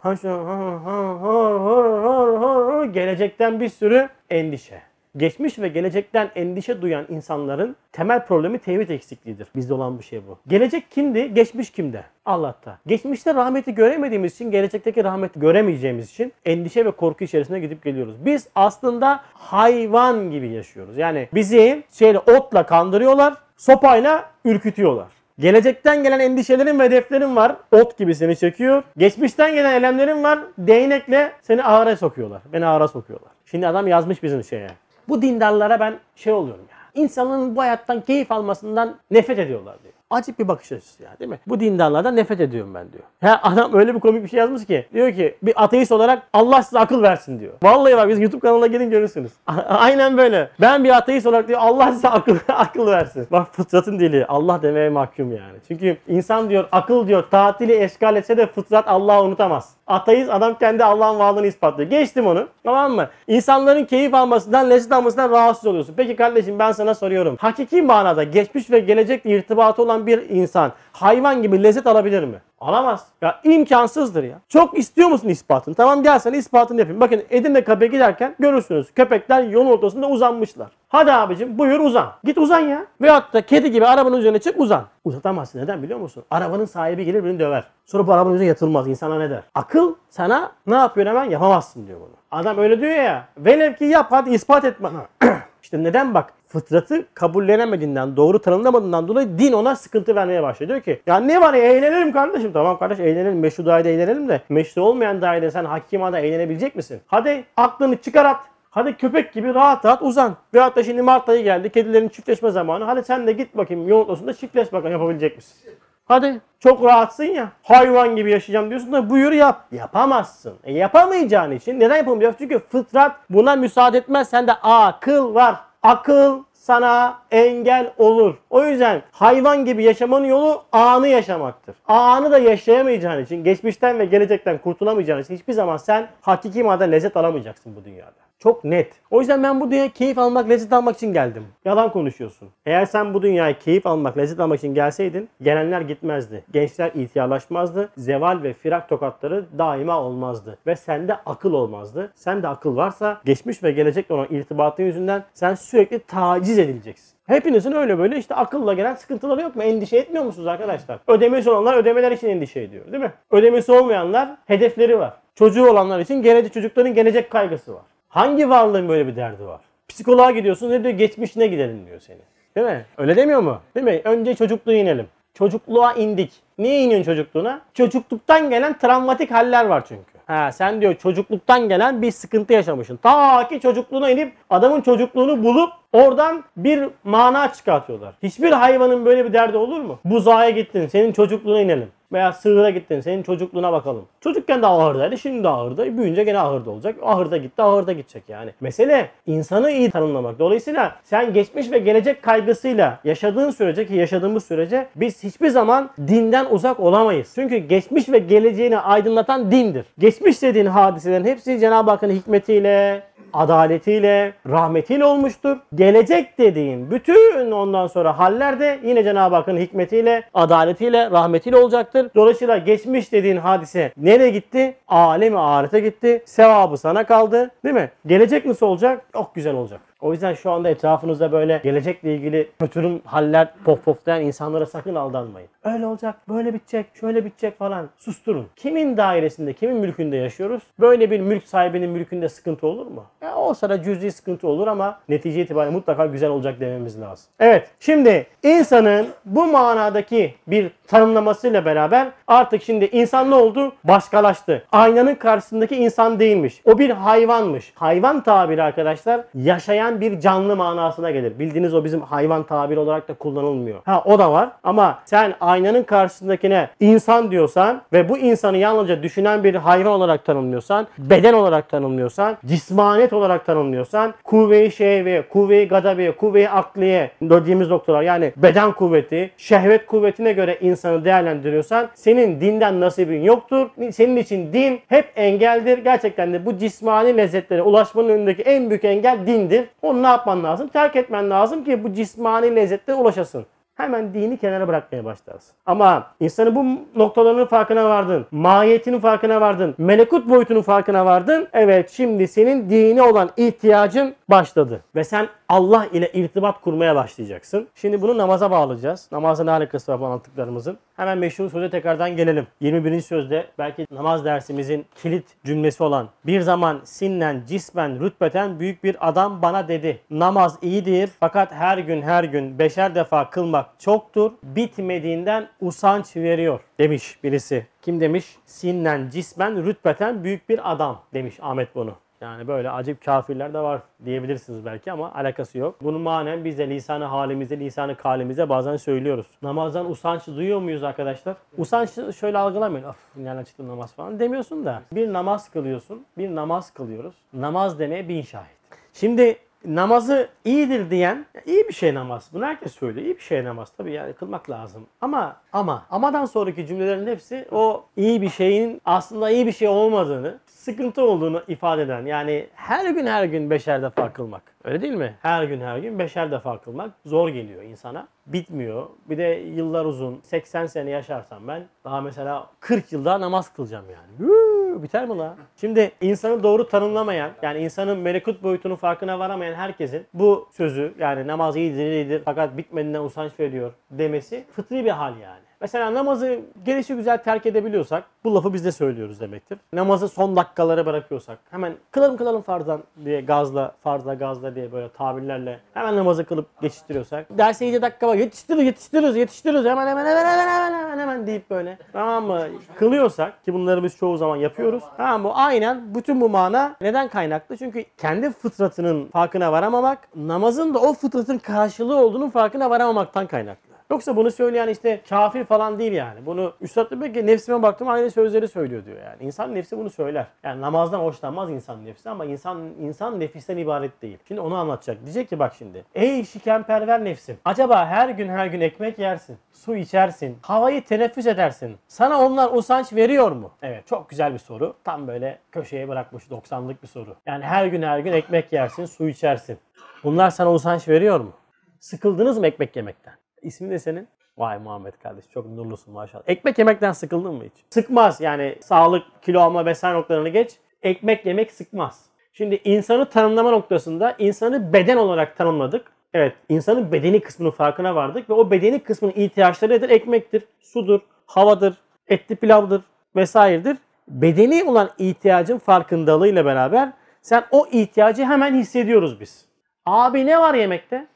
gelecekten bir sürü endişe. Geçmiş ve gelecekten endişe duyan insanların temel problemi tevhid eksikliğidir. Bizde olan bir şey bu. Gelecek kimdi? Geçmiş kimde? Allah'ta. Geçmişte rahmeti göremediğimiz için, gelecekteki rahmeti göremeyeceğimiz için endişe ve korku içerisine gidip geliyoruz. Biz aslında hayvan gibi yaşıyoruz. Yani bizi şeyle otla kandırıyorlar, sopayla ürkütüyorlar. Gelecekten gelen endişelerin ve hedeflerin var. Ot gibi seni çekiyor. Geçmişten gelen elemlerin var. Değnekle seni ağıra sokuyorlar. Beni ağıra sokuyorlar. Şimdi adam yazmış bizim şeye. Bu dindarlara ben şey oluyorum ya. İnsanın bu hayattan keyif almasından nefret ediyorlar diyor. Acip bir bakış açısı ya değil mi? Bu dindarlardan nefret ediyorum ben diyor. Ha adam öyle bir komik bir şey yazmış ki. Diyor ki bir ateist olarak Allah size akıl versin diyor. Vallahi bak biz YouTube kanalına gidin görürsünüz. Aynen böyle. Ben bir ateist olarak diyor Allah size akıl akıl versin. Bak fıtratın dili. Allah demeye mahkum yani. Çünkü insan diyor akıl diyor tatili eşgal etse de fıtrat Allah'ı unutamaz. Ateist adam kendi Allah'ın varlığını ispatlıyor. Geçtim onu. Tamam mı? İnsanların keyif almasından, lezzet almasından rahatsız oluyorsun. Peki kardeşim ben sana soruyorum. Hakiki manada geçmiş ve gelecekle irtibatı olan bir insan hayvan gibi lezzet alabilir mi? Alamaz. Ya imkansızdır ya. Çok istiyor musun ispatını? Tamam gel sana ispatını yapayım. Bakın Edirne Kabe'ye giderken görürsünüz. Köpekler yolun ortasında uzanmışlar. Hadi abicim buyur uzan. Git uzan ya. Veyahut da kedi gibi arabanın üzerine çık uzan. Uzatamazsın. Neden biliyor musun? Arabanın sahibi gelir beni döver. Sonra bu arabanın üzerine yatılmaz. İnsana ne der? Akıl sana ne yapıyor hemen yapamazsın diyor bunu. Adam öyle diyor ya. Velev ki yap hadi ispat et bana. işte neden bak fıtratı kabullenemediğinden, doğru tanımlamadığından dolayı din ona sıkıntı vermeye başlıyor. Diyor ki ya ne var ya eğlenelim kardeşim. Tamam kardeş eğlenelim. Meşru dairede eğlenelim de meşru olmayan dairede sen hakimada eğlenebilecek misin? Hadi aklını çıkar at. Hadi köpek gibi rahat rahat uzan. Veyahut da şimdi Mart ayı geldi. Kedilerin çiftleşme zamanı. Hadi sen de git bakayım yoğun odasında çiftleş bakalım yapabilecek misin? Hadi çok rahatsın ya. Hayvan gibi yaşayacağım diyorsun da buyur yap. Yapamazsın. E yapamayacağın için neden yapamayacaksın? Çünkü fıtrat buna müsaade etmez. Sende akıl var. Akıl sana engel olur. O yüzden hayvan gibi yaşamanın yolu anı yaşamaktır. Anı da yaşayamayacağın için, geçmişten ve gelecekten kurtulamayacağın için hiçbir zaman sen hakiki manada lezzet alamayacaksın bu dünyada. Çok net. O yüzden ben bu dünyaya keyif almak, lezzet almak için geldim. Yalan konuşuyorsun. Eğer sen bu dünyaya keyif almak, lezzet almak için gelseydin gelenler gitmezdi. Gençler ihtiyarlaşmazdı. Zeval ve firak tokatları daima olmazdı. Ve sende akıl olmazdı. Sende akıl varsa geçmiş ve gelecekle olan irtibatın yüzünden sen sürekli taciz edileceksin. Hepinizin öyle böyle işte akılla gelen sıkıntıları yok mu? Endişe etmiyor musunuz arkadaşlar? Ödemesi olanlar ödemeler için endişe ediyor değil mi? Ödemesi olmayanlar hedefleri var. Çocuğu olanlar için gelecek çocukların gelecek kaygısı var. Hangi varlığın böyle bir derdi var? Psikoloğa gidiyorsun ne diyor? Geçmişine gidelim diyor seni. Değil mi? Öyle demiyor mu? Değil mi? Önce çocukluğa inelim. Çocukluğa indik. Niye iniyorsun çocukluğuna? Çocukluktan gelen travmatik haller var çünkü. Ha sen diyor çocukluktan gelen bir sıkıntı yaşamışsın. Ta ki çocukluğuna inip adamın çocukluğunu bulup oradan bir mana çıkartıyorlar. Hiçbir hayvanın böyle bir derdi olur mu? Buzağa gittin senin çocukluğuna inelim. Veya sığıra gittin senin çocukluğuna bakalım. Çocukken de ahırdaydı şimdi de ahırda. Büyüyünce gene ahırda olacak. Ahırda gitti ahırda gidecek yani. Mesele insanı iyi tanımlamak. Dolayısıyla sen geçmiş ve gelecek kaygısıyla yaşadığın sürece ki yaşadığımız sürece biz hiçbir zaman dinden uzak olamayız. Çünkü geçmiş ve geleceğini aydınlatan dindir. Geçmiş dediğin hadiselerin hepsi Cenab-ı Hakk'ın hikmetiyle, adaletiyle, rahmetiyle olmuştur. Gelecek dediğin bütün ondan sonra haller de yine Cenab-ı Hakk'ın hikmetiyle, adaletiyle, rahmetiyle olacaktır. Dolayısıyla geçmiş dediğin hadise nereye gitti? Alemi ahirete gitti. Sevabı sana kaldı. Değil mi? Gelecek nasıl olacak? Çok güzel olacak. O yüzden şu anda etrafınızda böyle gelecekle ilgili kötürüm haller pof poflayan insanlara sakın aldanmayın. Öyle olacak, böyle bitecek, şöyle bitecek falan. Susturun. Kimin dairesinde, kimin mülkünde yaşıyoruz? Böyle bir mülk sahibinin mülkünde sıkıntı olur mu? Ya olsa da cüzi sıkıntı olur ama netice itibariyle mutlaka güzel olacak dememiz lazım. Evet, şimdi insanın bu manadaki bir tanımlamasıyla beraber artık şimdi insan ne oldu? Başkalaştı. Aynanın karşısındaki insan değilmiş. O bir hayvanmış. Hayvan tabiri arkadaşlar yaşayan bir canlı manasına gelir. Bildiğiniz o bizim hayvan tabiri olarak da kullanılmıyor. Ha o da var ama sen aynanın karşısındakine insan diyorsan ve bu insanı yalnızca düşünen bir hayvan olarak tanımlıyorsan, beden olarak tanımlıyorsan, cismaniyet olarak tanımlıyorsan, kuvve-i şehve, kuvve-i gadabe, kuvve-i akliye dediğimiz noktalar yani beden kuvveti, şehvet kuvvetine göre insanı değerlendiriyorsan senin dinden nasibin yoktur. Senin için din hep engeldir. Gerçekten de bu cismani lezzetlere ulaşmanın önündeki en büyük engel dindir. Onu ne yapman lazım? Terk etmen lazım ki bu cismani lezzetlere ulaşasın hemen dini kenara bırakmaya başlarsın. Ama insanın bu noktalarının farkına vardın. Mahiyetinin farkına vardın. Melekut boyutunun farkına vardın. Evet şimdi senin dini olan ihtiyacın başladı. Ve sen Allah ile irtibat kurmaya başlayacaksın. Şimdi bunu namaza bağlayacağız. Namazla ne alakası var bu anlattıklarımızın? Hemen meşhur söze tekrardan gelelim. 21. sözde belki namaz dersimizin kilit cümlesi olan bir zaman sinnen, cismen, rütbeten büyük bir adam bana dedi. Namaz iyidir fakat her gün her gün beşer defa kılmak çoktur. Bitmediğinden usanç veriyor demiş birisi. Kim demiş? Sinnen, cismen, rütbeten büyük bir adam demiş Ahmet bunu. Yani böyle acip kafirler de var diyebilirsiniz belki ama alakası yok. Bunun manen biz de lisanı halimize, lisanı kalimize bazen söylüyoruz. Namazdan usanç duyuyor muyuz arkadaşlar? Usanç şöyle algılamayın. Of yani çıktı namaz falan demiyorsun da. Bir namaz kılıyorsun, bir namaz kılıyoruz. Namaz demeye bin şahit. Şimdi namazı iyidir diyen iyi bir şey namaz. Bunu herkes söylüyor. İyi bir şey namaz tabii yani kılmak lazım. Ama ama amadan sonraki cümlelerin hepsi o iyi bir şeyin aslında iyi bir şey olmadığını, sıkıntı olduğunu ifade eden. Yani her gün her gün beşer defa kılmak. Öyle değil mi? Her gün her gün beşer defa kılmak zor geliyor insana. Bitmiyor. Bir de yıllar uzun. 80 sene yaşarsam ben daha mesela 40 yılda namaz kılacağım yani. Huu, biter mi la? Şimdi insanı doğru tanımlamayan, yani insanın melekut boyutunun farkına varamayan herkesin bu sözü yani namaz iyidir iyidir fakat bitmediğinden usanç veriyor demesi fıtri bir hal yani. Mesela namazı gelişi güzel terk edebiliyorsak bu lafı biz de söylüyoruz demektir. Namazı son dakikalara bırakıyorsak hemen kılalım kılalım farzdan diye gazla farzla gazla diye böyle tabirlerle hemen namazı kılıp geçiştiriyorsak derse 7 dakika var yetiştiririz yetiştiririz yetiştiririz hemen hemen hemen hemen hemen hemen hemen deyip böyle tamam mı kılıyorsak ki bunları biz çoğu zaman yapıyoruz tamam mı aynen bütün bu mana neden kaynaklı çünkü kendi fıtratının farkına varamamak namazın da o fıtratın karşılığı olduğunun farkına varamamaktan kaynaklı. Yoksa bunu söyleyen işte kafir falan değil yani. Bunu Üstad diyor ki nefsime baktım aynı sözleri söylüyor diyor yani. İnsan nefsi bunu söyler. Yani namazdan hoşlanmaz insan nefsi ama insan insan nefisten ibaret değil. Şimdi onu anlatacak. Diyecek ki bak şimdi. Ey şikenperver nefsim. Acaba her gün her gün ekmek yersin, su içersin, havayı teneffüs edersin. Sana onlar usanç veriyor mu? Evet çok güzel bir soru. Tam böyle köşeye bırakmış 90'lık bir soru. Yani her gün her gün ekmek yersin, su içersin. Bunlar sana usanç veriyor mu? Sıkıldınız mı ekmek yemekten? İsmin ne senin? Vay Muhammed kardeş çok nurlusun maşallah. Ekmek yemekten sıkıldın mı hiç? Sıkmaz yani sağlık, kilo alma vesaire noktalarını geç. Ekmek yemek sıkmaz. Şimdi insanı tanımlama noktasında insanı beden olarak tanımladık. Evet insanın bedeni kısmının farkına vardık ve o bedeni kısmının ihtiyaçları nedir? Ekmektir, sudur, havadır, etli pilavdır vesairedir. Bedeni olan ihtiyacın farkındalığıyla beraber sen o ihtiyacı hemen hissediyoruz biz. Abi ne var yemekte?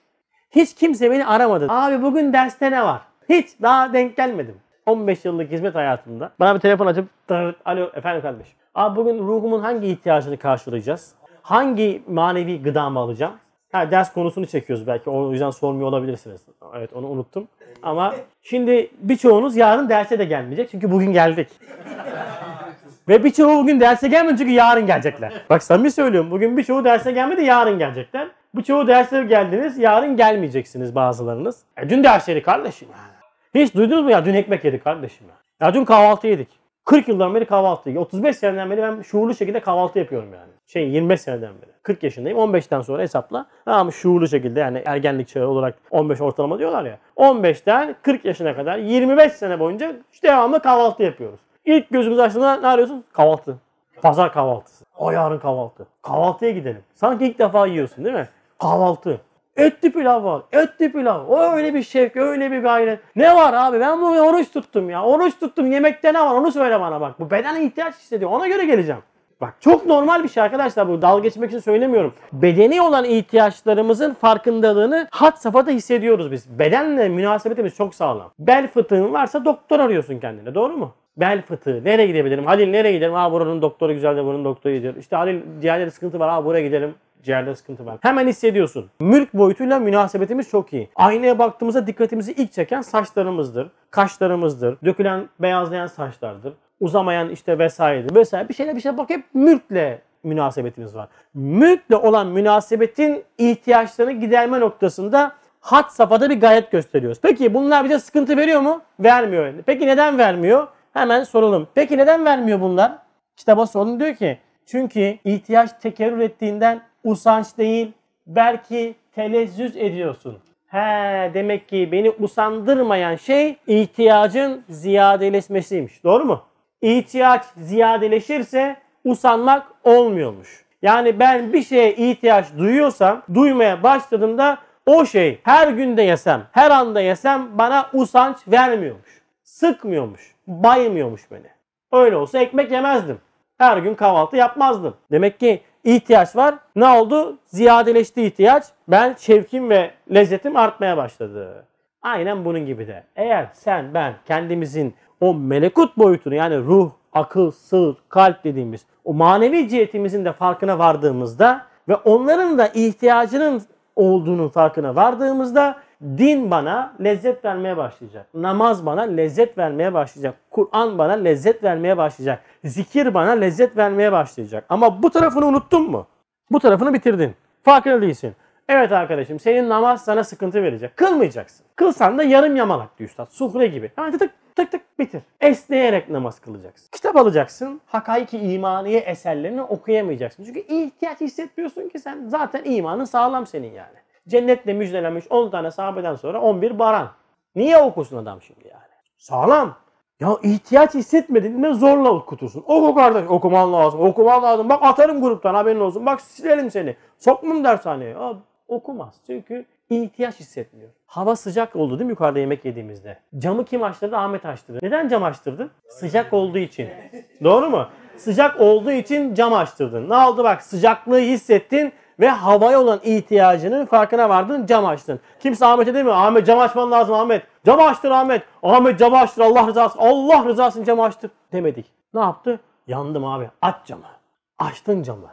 Hiç kimse beni aramadı. Abi bugün derste ne var? Hiç daha denk gelmedim. 15 yıllık hizmet hayatımda. Bana bir telefon açıp alo efendim kardeşim. Abi bugün ruhumun hangi ihtiyacını karşılayacağız? Hangi manevi gıdamı alacağım? Ha, ders konusunu çekiyoruz belki. O yüzden sormuyor olabilirsiniz. Evet onu unuttum. Ama şimdi birçoğunuz yarın derse de gelmeyecek. Çünkü bugün geldik. Ve birçoğu bugün derse gelmedi çünkü yarın gelecekler. Bak samimi söylüyorum. Bugün birçoğu derse gelmedi yarın gelecekler. Birçoğu derse geldiniz yarın gelmeyeceksiniz bazılarınız. E, dün ders yedik kardeşim. Hiç duydunuz mu ya dün ekmek yedik kardeşim ya. Ya dün kahvaltı yedik. 40 yıldan beri kahvaltı yedik. 35 seneden beri ben şuurlu şekilde kahvaltı yapıyorum yani. Şey 25 seneden beri. 40 yaşındayım. 15'ten sonra hesapla. Ama şuurlu şekilde yani ergenlik çağı olarak 15 ortalama diyorlar ya. 15'ten 40 yaşına kadar 25 sene boyunca işte devamlı kahvaltı yapıyoruz. İlk gözümüz açtığında ne arıyorsun? Kahvaltı. Pazar kahvaltısı. O yarın kahvaltı. Kahvaltıya gidelim. Sanki ilk defa yiyorsun değil mi? Kahvaltı. Etli pilav var. Etli pilav. O öyle bir şevk, öyle bir gayret. Ne var abi? Ben bu oruç tuttum ya. Oruç tuttum. Yemekte ne var? Onu söyle bana bak. Bu bedene ihtiyaç hissediyor. Ona göre geleceğim. Bak çok normal bir şey arkadaşlar bu. Dalga geçmek için söylemiyorum. Bedeni olan ihtiyaçlarımızın farkındalığını hat safhada hissediyoruz biz. Bedenle münasebetimiz çok sağlam. Bel fıtığın varsa doktor arıyorsun kendine. Doğru mu? Bel fıtığı. Nereye gidebilirim? Halil nereye gidelim? Aa buranın doktoru güzel de buranın doktoru gidiyor. İşte Halil ciğerleri sıkıntı var. Aa buraya gidelim. Ciğerde sıkıntı var. Hemen hissediyorsun. Mülk boyutuyla münasebetimiz çok iyi. Aynaya baktığımızda dikkatimizi ilk çeken saçlarımızdır, kaşlarımızdır, dökülen, beyazlayan saçlardır, uzamayan işte vesairedir vesaire bir şeyle bir şey bak hep mülkle münasebetimiz var. Mülkle olan münasebetin ihtiyaçlarını giderme noktasında hat safhada bir gayet gösteriyoruz. Peki bunlar bize sıkıntı veriyor mu? Vermiyor. Peki neden vermiyor? Hemen soralım. Peki neden vermiyor bunlar? Kitaba sorun diyor ki çünkü ihtiyaç tekerrür ettiğinden usanç değil belki telezzüz ediyorsun. He demek ki beni usandırmayan şey ihtiyacın ziyadeleşmesiymiş. Doğru mu? İhtiyaç ziyadeleşirse usanmak olmuyormuş. Yani ben bir şeye ihtiyaç duyuyorsam, duymaya başladığımda o şey her günde yesem, her anda yesem bana usanç vermiyormuş. Sıkmıyormuş, baymıyormuş beni. Öyle olsa ekmek yemezdim. Her gün kahvaltı yapmazdım. Demek ki ihtiyaç var. Ne oldu? Ziyadeleşti ihtiyaç. Ben şevkim ve lezzetim artmaya başladı. Aynen bunun gibi de. Eğer sen ben kendimizin o melekut boyutunu yani ruh, akıl, sır, kalp dediğimiz o manevi cihetimizin de farkına vardığımızda ve onların da ihtiyacının olduğunun farkına vardığımızda din bana lezzet vermeye başlayacak. Namaz bana lezzet vermeye başlayacak. Kur'an bana lezzet vermeye başlayacak. Zikir bana lezzet vermeye başlayacak. Ama bu tarafını unuttun mu? Bu tarafını bitirdin. Farkında değilsin. Evet arkadaşım senin namaz sana sıkıntı verecek. Kılmayacaksın. Kılsan da yarım yamalak diyor üstad. Sufre gibi. Hemen tık tık tık bitir. Esneyerek namaz kılacaksın. Kitap alacaksın. Hakaiki imaniye eserlerini okuyamayacaksın. Çünkü ihtiyaç hissetmiyorsun ki sen. Zaten imanın sağlam senin yani. Cennetle müjdelenmiş 10 tane sahabeden sonra 11 baran. Niye okusun adam şimdi yani? Sağlam. Ya ihtiyaç hissetmedin mi zorla okutursun. Oku kardeş okuman lazım. Okuman lazım. Bak atarım gruptan haberin olsun. Bak silelim seni. Sokmam dershaneye. Ya, okumaz. Çünkü ihtiyaç hissetmiyor. Hava sıcak oldu değil mi yukarıda yemek yediğimizde? Camı kim açtırdı? Ahmet açtırdı. Neden cam açtırdı? Sıcak olduğu için. Doğru mu? Sıcak olduğu için cam açtırdın. Ne oldu bak sıcaklığı hissettin ve havaya olan ihtiyacının farkına vardın cam açtın. Kimse Ahmet'e demiyor Ahmet cam açman lazım Ahmet. Cam açtır Ahmet. Ahmet cam açtır Allah rızası. Allah rızası için cam açtır demedik. Ne yaptı? Yandım abi. Aç camı. Açtın camı.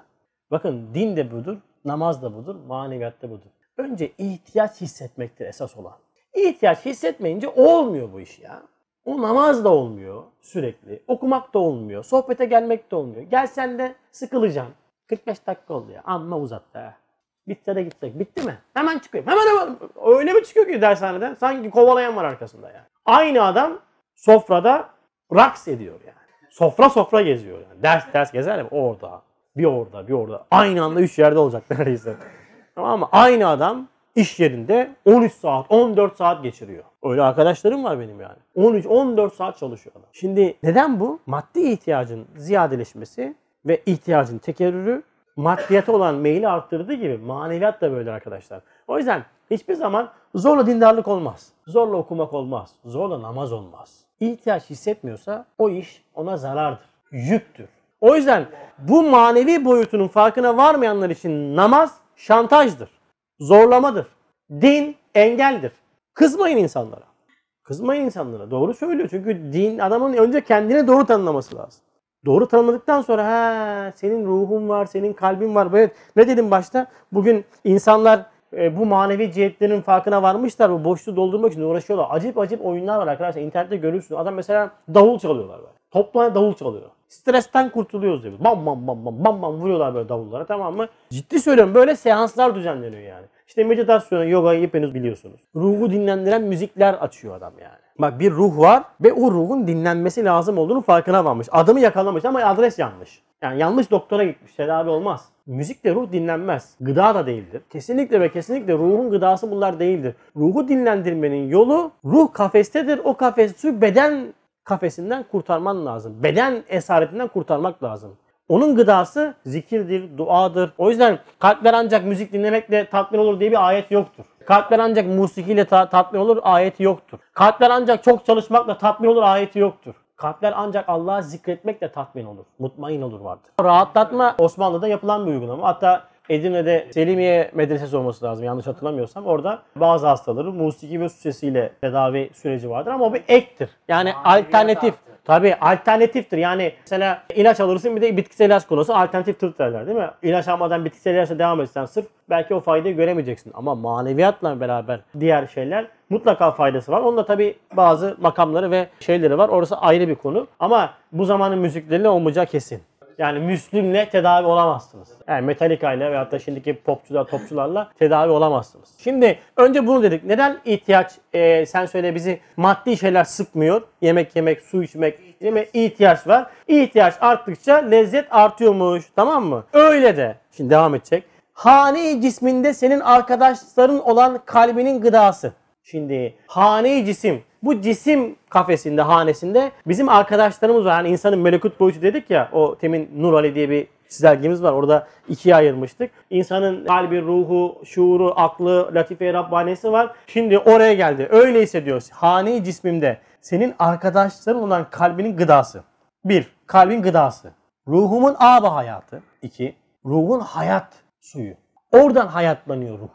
Bakın din de budur, namaz da budur, maneviyat da budur. Önce ihtiyaç hissetmektir esas olan. İhtiyaç hissetmeyince olmuyor bu iş ya. O namaz da olmuyor sürekli. Okumak da olmuyor. Sohbete gelmek de olmuyor. Gelsen de sıkılacaksın. 45 dakika oldu ya. Amma uzattı ha. Bitse de gitsek. Bitti mi? Hemen çıkıyor. Hemen hemen. Öyle mi çıkıyor ki dershaneden? Sanki kovalayan var arkasında yani. Aynı adam sofrada raks ediyor yani. Sofra sofra geziyor yani. Ders ders gezer ya orada. Bir orada bir orada. Aynı anda 3 yerde olacak neredeyse. Tamam mı? Aynı adam iş yerinde 13 saat, 14 saat geçiriyor. Öyle arkadaşlarım var benim yani. 13, 14 saat çalışıyor adam. Şimdi neden bu? Maddi ihtiyacın ziyadeleşmesi ve ihtiyacın tekerrürü maddiyata olan meyli arttırdığı gibi maneviyat da böyle arkadaşlar. O yüzden hiçbir zaman zorla dindarlık olmaz. Zorla okumak olmaz. Zorla namaz olmaz. İhtiyaç hissetmiyorsa o iş ona zarardır. Yüktür. O yüzden bu manevi boyutunun farkına varmayanlar için namaz şantajdır. Zorlamadır. Din engeldir. Kızmayın insanlara. Kızmayın insanlara. Doğru söylüyor. Çünkü din adamın önce kendini doğru tanımlaması lazım. Doğru tanımladıktan sonra ha senin ruhun var, senin kalbin var. Evet ne dedim başta? Bugün insanlar e, bu manevi cihetlerin farkına varmışlar. Bu boşluğu doldurmak için uğraşıyorlar. Acayip acayip oyunlar var arkadaşlar. İnternette görürsün. Adam mesela davul çalıyorlar böyle. Topla davul çalıyor. Stresten kurtuluyoruz diyor. Bam bam bam bam bam bam vuruyorlar böyle davullara tamam mı? Ciddi söylüyorum böyle seanslar düzenleniyor yani. İşte meditasyonu, yogayı hepiniz biliyorsunuz. Ruhu dinlendiren müzikler açıyor adam yani. Bak bir ruh var ve o ruhun dinlenmesi lazım olduğunu farkına varmış. Adımı yakalamış ama adres yanlış. Yani yanlış doktora gitmiş. Tedavi olmaz. Müzikle ruh dinlenmez. Gıda da değildir. Kesinlikle ve kesinlikle ruhun gıdası bunlar değildir. Ruhu dinlendirmenin yolu ruh kafestedir. O kafesi beden kafesinden kurtarman lazım. Beden esaretinden kurtarmak lazım. Onun gıdası zikirdir, duadır. O yüzden kalpler ancak müzik dinlemekle tatmin olur diye bir ayet yoktur. Kalpler ancak musikiyle ta- tatmin olur ayeti yoktur. Kalpler ancak çok çalışmakla tatmin olur ayeti yoktur. Kalpler ancak Allah'ı zikretmekle tatmin olur. Mutmain olur vardır. Rahatlatma Osmanlı'da yapılan bir uygulama. Hatta Edirne'de Selimiye Medresesi olması lazım yanlış hatırlamıyorsam. Orada bazı hastaları musiki ve su sesiyle tedavi süreci vardır ama o bir ektir. Yani alternatif. Tabii alternatiftir. Yani mesela ilaç alırsın bir de bitkisel ilaç kullanırsın alternatif tırt derler değil mi? İlaç almadan bitkisel ilaçla devam etsen sırf belki o faydayı göremeyeceksin. Ama maneviyatla beraber diğer şeyler mutlaka faydası var. Onda tabii bazı makamları ve şeyleri var. Orası ayrı bir konu. Ama bu zamanın müzikleriyle olmayacağı kesin. Yani Müslüm'le tedavi olamazsınız. Yani Metallica ile veyahut da şimdiki popçular, topçularla tedavi olamazsınız. Şimdi önce bunu dedik. Neden ihtiyaç, e, sen söyle bizi maddi şeyler sıkmıyor? Yemek yemek, su içmek, değil mi? İhtiyaç var. İhtiyaç arttıkça lezzet artıyormuş. Tamam mı? Öyle de. Şimdi devam edecek. Hane cisminde senin arkadaşların olan kalbinin gıdası. Şimdi hane cisim. Bu cisim kafesinde, hanesinde bizim arkadaşlarımız var. Yani insanın melekut boyutu dedik ya. O temin Nur Ali diye bir çizelgemiz var. Orada ikiye ayırmıştık. İnsanın kalbi, ruhu, şuuru, aklı, latife Rabbanesi var. Şimdi oraya geldi. Öyleyse diyor. Hane cismimde senin arkadaşların olan kalbinin gıdası. Bir, kalbin gıdası. Ruhumun aba hayatı. İki, ruhun hayat suyu. Oradan hayatlanıyor ruh.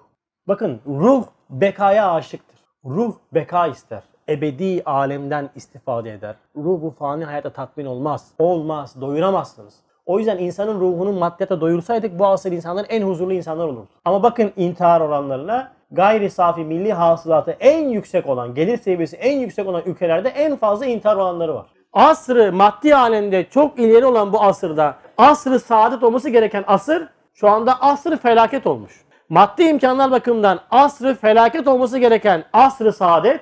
Bakın ruh bekaya aşıktır. Ruh beka ister. Ebedi alemden istifade eder. Ruh bu fani hayata tatmin olmaz. Olmaz. Doyuramazsınız. O yüzden insanın ruhunu maddiyata doyursaydık bu asır insanların en huzurlu insanlar olurdu. Ama bakın intihar oranlarına gayri safi milli hasılatı en yüksek olan, gelir seviyesi en yüksek olan ülkelerde en fazla intihar oranları var. Asrı maddi alemde çok ileri olan bu asırda asrı saadet olması gereken asır şu anda asrı felaket olmuş. Maddi imkanlar bakımından asrı felaket olması gereken asrı saadet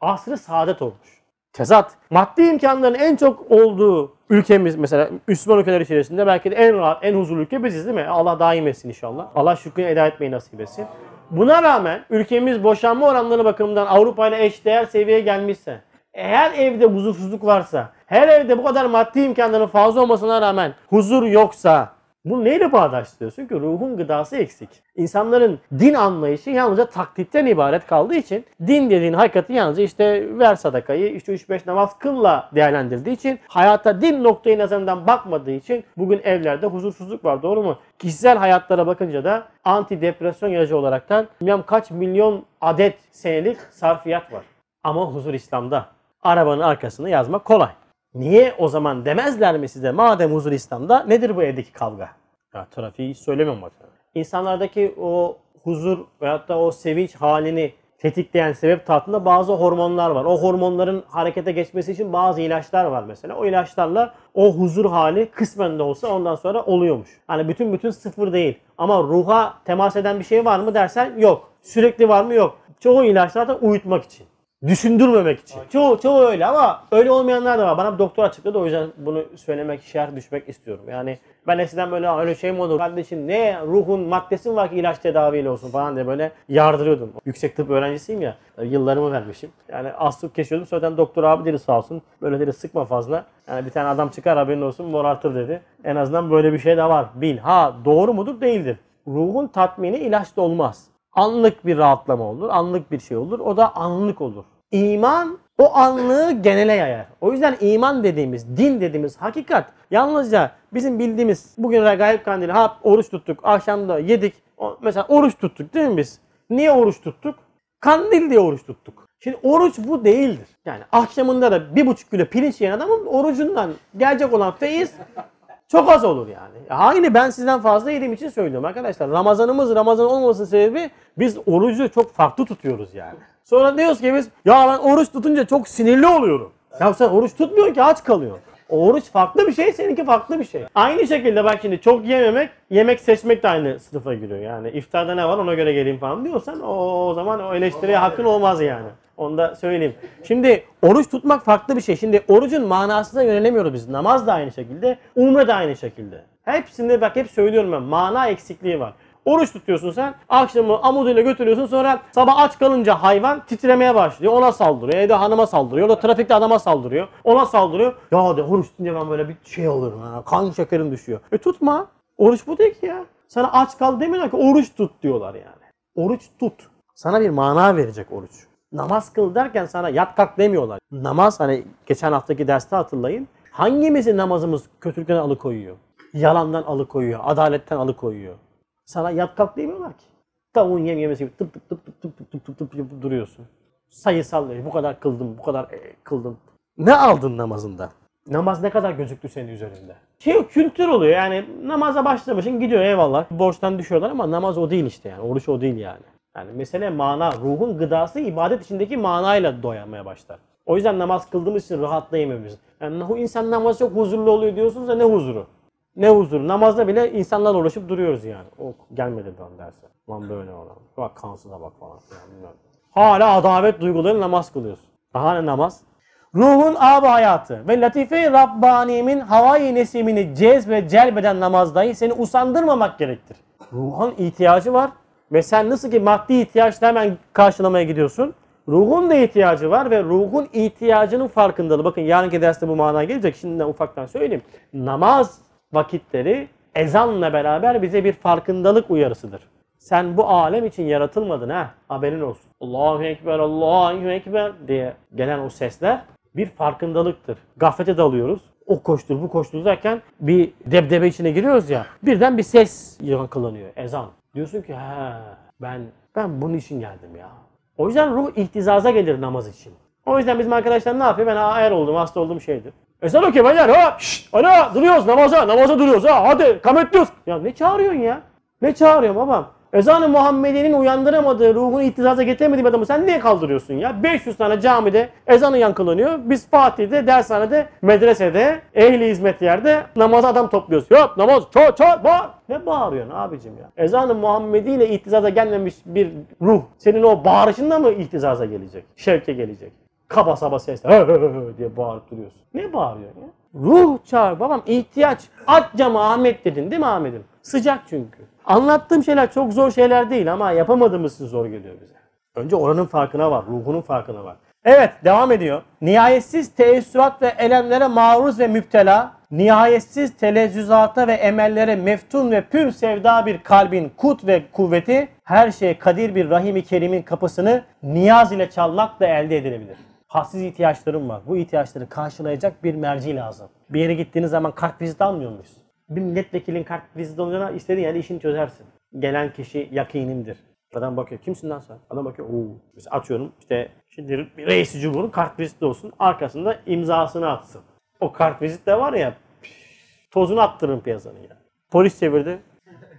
asrı saadet olmuş. Tezat. Maddi imkanların en çok olduğu ülkemiz mesela Müslüman ülkeler içerisinde belki de en rahat, en huzurlu ülke biziz değil mi? Allah daim etsin inşallah. Allah şükrünü eda etmeyi nasip etsin. Buna rağmen ülkemiz boşanma oranları bakımından Avrupa ile eşdeğer seviyeye gelmişse, her evde huzursuzluk varsa, her evde bu kadar maddi imkanların fazla olmasına rağmen huzur yoksa, bu neyle bağdaştırıyorsun ki? Ruhun gıdası eksik. İnsanların din anlayışı yalnızca taklitten ibaret kaldığı için din dediğin hakikati yalnızca işte ver sadakayı, işte 3-5 namaz kılla değerlendirdiği için hayata din noktayı nazarından bakmadığı için bugün evlerde huzursuzluk var. Doğru mu? Kişisel hayatlara bakınca da antidepresyon ilacı olaraktan bilmem kaç milyon adet senelik sarfiyat var. Ama huzur İslam'da. Arabanın arkasını yazmak kolay. Niye o zaman demezler mi size madem huzur İslam'da nedir bu evdeki kavga? Ya trafiği hiç söylemiyorum bak. İnsanlardaki o huzur veyahut da o sevinç halini tetikleyen sebep tahtında bazı hormonlar var. O hormonların harekete geçmesi için bazı ilaçlar var mesela. O ilaçlarla o huzur hali kısmen de olsa ondan sonra oluyormuş. Hani bütün bütün sıfır değil. Ama ruha temas eden bir şey var mı dersen yok. Sürekli var mı yok. Çoğu ilaçlar da uyutmak için. Düşündürmemek için. Çoğu, çoğu öyle ama öyle olmayanlar da var. Bana bir doktor açıkladı o yüzden bunu söylemek, şerh düşmek istiyorum. Yani ben eskiden böyle öyle şey mi olur kardeşim ne ruhun maddesi var ki ilaç tedaviyle olsun falan diye böyle yardırıyordum. Yüksek tıp öğrencisiyim ya yıllarımı vermişim. Yani astık kesiyordum sonra doktor abi dedi sağ olsun böyle dedi sıkma fazla. Yani bir tane adam çıkar haberin olsun morartır dedi. En azından böyle bir şey de var bil. Ha doğru mudur değildir. Ruhun tatmini ilaçla olmaz. Anlık bir rahatlama olur, anlık bir şey olur. O da anlık olur. İman o anlığı genele yayar. O yüzden iman dediğimiz, din dediğimiz hakikat yalnızca bizim bildiğimiz bugün regaib kandili, ha oruç tuttuk, akşamda yedik. Mesela oruç tuttuk değil mi biz? Niye oruç tuttuk? Kandil diye oruç tuttuk. Şimdi oruç bu değildir. Yani akşamında da bir buçuk kilo pirinç yiyen adamın orucundan gelecek olan feyiz çok az olur yani. Aynı ben sizden fazla yediğim için söylüyorum arkadaşlar. Ramazanımız Ramazan olmamasının sebebi biz orucu çok farklı tutuyoruz yani. Sonra diyoruz ki biz ya ben oruç tutunca çok sinirli oluyorum. Ya sen oruç tutmuyorsun ki aç kalıyorsun. Oruç farklı bir şey, seninki farklı bir şey. Aynı şekilde bak şimdi çok yememek, yemek seçmek de aynı sınıfa giriyor. Yani iftarda ne var ona göre geleyim falan diyorsan o, o zaman o eleştiriye hakkın olmaz yani. Onu da söyleyeyim. Şimdi oruç tutmak farklı bir şey. Şimdi orucun manasına yönelemiyoruz biz. Namaz da aynı şekilde, umre de aynı şekilde. Hepsinde bak hep söylüyorum ben mana eksikliği var. Oruç tutuyorsun sen. Akşamı amuduyla götürüyorsun. Sonra sabah aç kalınca hayvan titremeye başlıyor. Ona saldırıyor. Evde hanıma saldırıyor. O trafikte adama saldırıyor. Ona saldırıyor. Ya de oruç tutunca ben böyle bir şey olurum. Ha. Kan şekerim düşüyor. E tutma. Oruç bu değil ki ya. Sana aç kal demiyorlar ki oruç tut diyorlar yani. Oruç tut. Sana bir mana verecek oruç. Namaz kıl derken sana yat kalk demiyorlar. Namaz hani geçen haftaki derste hatırlayın. Hangimizin namazımız kötülükten alıkoyuyor? Yalandan alıkoyuyor, adaletten alıkoyuyor. Sana yat kalk demiyorlar ki. Tavuğun yem yemesi gibi tıp tıp tıp tıp tıp tıp tıp tıp tıp yapıp duruyorsun. Sayısal. Bu kadar kıldım, bu kadar e, kıldım. Ne aldın namazında? Namaz ne kadar gözüktü senin üzerinde? Şey kültür oluyor yani namaza başlamışsın gidiyor eyvallah. Borçtan düşüyorlar ama namaz o değil işte yani. Oruç o değil yani. Yani mesele mana, ruhun gıdası ibadet içindeki manayla doyamaya başlar. O yüzden namaz kıldığımız için rahatlayamıyoruz. Yani o insan namaz çok huzurlu oluyor diyorsunuz da ne huzuru? Ne huzuru? Namazda bile insanlarla uğraşıp duruyoruz yani. O gelmedi lan derse. Lan böyle olan. Bak kansıza bak falan. bilmem. Hala adalet duyguları namaz kılıyorsun. Daha ne namaz? Ruhun ab hayatı ve latife Rabbani'min havai nesimini cez ve celbeden namazdayı seni usandırmamak gerektir. Ruhun ihtiyacı var ve sen nasıl ki maddi ihtiyaçla hemen karşılamaya gidiyorsun. Ruhun da ihtiyacı var ve ruhun ihtiyacının farkındalığı. Bakın yarınki derste bu manaya gelecek. Şimdiden ufaktan söyleyeyim. Namaz vakitleri ezanla beraber bize bir farkındalık uyarısıdır. Sen bu alem için yaratılmadın ha. Haberin olsun. Allahu Ekber, Allahu Ekber diye gelen o sesler bir farkındalıktır. Gaflete dalıyoruz. O koştur bu koştur derken bir debdebe içine giriyoruz ya. Birden bir ses yankılanıyor. Ezan. Diyorsun ki ha ben ben bunun için geldim ya. O yüzden ruh ihtizaza gelir namaz için. O yüzden bizim arkadaşlar ne yapıyor? Ben ayar oldum, hasta olduğum şeydir. Ezan okuyor beyler. Hop şşt ana duruyoruz namaza, namaza duruyoruz ha hadi kamet. Ya ne çağırıyorsun ya? Ne çağırıyorsun babam? Ezan-ı Muhammedi'nin uyandıramadığı, ruhunu ihtizaza getiremediği bir adamı sen niye kaldırıyorsun ya? 500 tane camide ezanı yankılanıyor. Biz Fatih'te, dershanede, medresede, ehli hizmet yerde namaz adam topluyoruz. Yok namaz, ço ço bağır. Ne bağırıyorsun abicim ya? Ezan-ı Muhammedi ile ihtizaza gelmemiş bir ruh senin o bağırışınla mı ihtizaza gelecek? Şevke gelecek. Kaba saba sesle diye bağırıp duruyorsun. Ne bağırıyorsun ya? Ruh çağır babam ihtiyaç. Aç camı Ahmet dedin değil mi Ahmet'im? Sıcak çünkü. Anlattığım şeyler çok zor şeyler değil ama yapamadığımız için zor geliyor bize. Önce oranın farkına var, ruhunun farkına var. Evet devam ediyor. Nihayetsiz teessürat ve elemlere maruz ve müptela, nihayetsiz telezzüzata ve emellere meftun ve pür sevda bir kalbin kut ve kuvveti, her şeye kadir bir rahimi kerimin kapısını niyaz ile çalmakla elde edilebilir. Hassiz ihtiyaçlarım var. Bu ihtiyaçları karşılayacak bir merci lazım. Bir yere gittiğiniz zaman kart vizit almıyor muyuz? Bir milletvekilin kart vizit olacağına istediğin yerde işini çözersin. Gelen kişi yakinindir. Adam bakıyor kimsin lan sen? Adam bakıyor ooo. Mesela atıyorum işte şimdi reisi cumhurun kart viziti olsun. Arkasında imzasını atsın. O kart vizit de var ya tozunu attırın piyasanın ya. Polis çevirdi.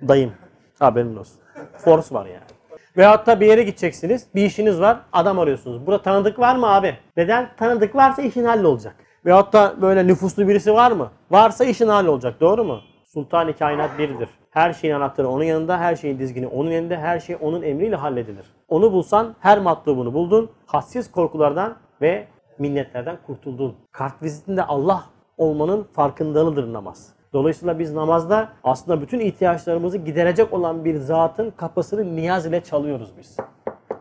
Dayım. Haberin olsun. Force var yani. Veyahut da bir yere gideceksiniz. Bir işiniz var. Adam arıyorsunuz. Burada tanıdık var mı abi? Neden? Tanıdık varsa işin hallolacak. Veyahut da böyle nüfuslu birisi var mı? Varsa işin hallolacak. Doğru mu? Sultan-ı kainat biridir. Her şeyin anahtarı onun yanında, her şeyin dizgini onun elinde, her şey onun emriyle halledilir. Onu bulsan her matlubunu buldun. Hassiz korkulardan ve minnetlerden kurtuldun. Kart vizitinde Allah olmanın farkındalığıdır namaz. Dolayısıyla biz namazda aslında bütün ihtiyaçlarımızı giderecek olan bir zatın kapısını niyaz ile çalıyoruz biz.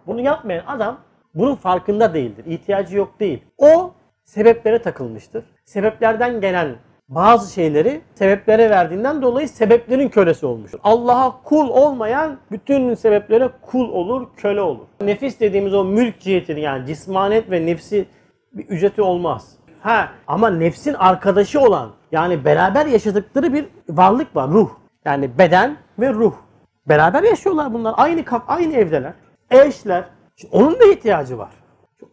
Bunu yapmayan adam bunun farkında değildir. İhtiyacı yok değil. O sebeplere takılmıştır. Sebeplerden gelen bazı şeyleri sebeplere verdiğinden dolayı sebeplerin kölesi olmuştur. Allah'a kul olmayan bütün sebeplere kul olur, köle olur. Nefis dediğimiz o mülk cihetini yani cismanet ve nefsi bir ücreti olmaz. Ha ama nefsin arkadaşı olan yani beraber yaşadıkları bir varlık var ruh. Yani beden ve ruh. Beraber yaşıyorlar bunlar. Aynı kap, aynı evdeler. Eşler. Şimdi onun da ihtiyacı var.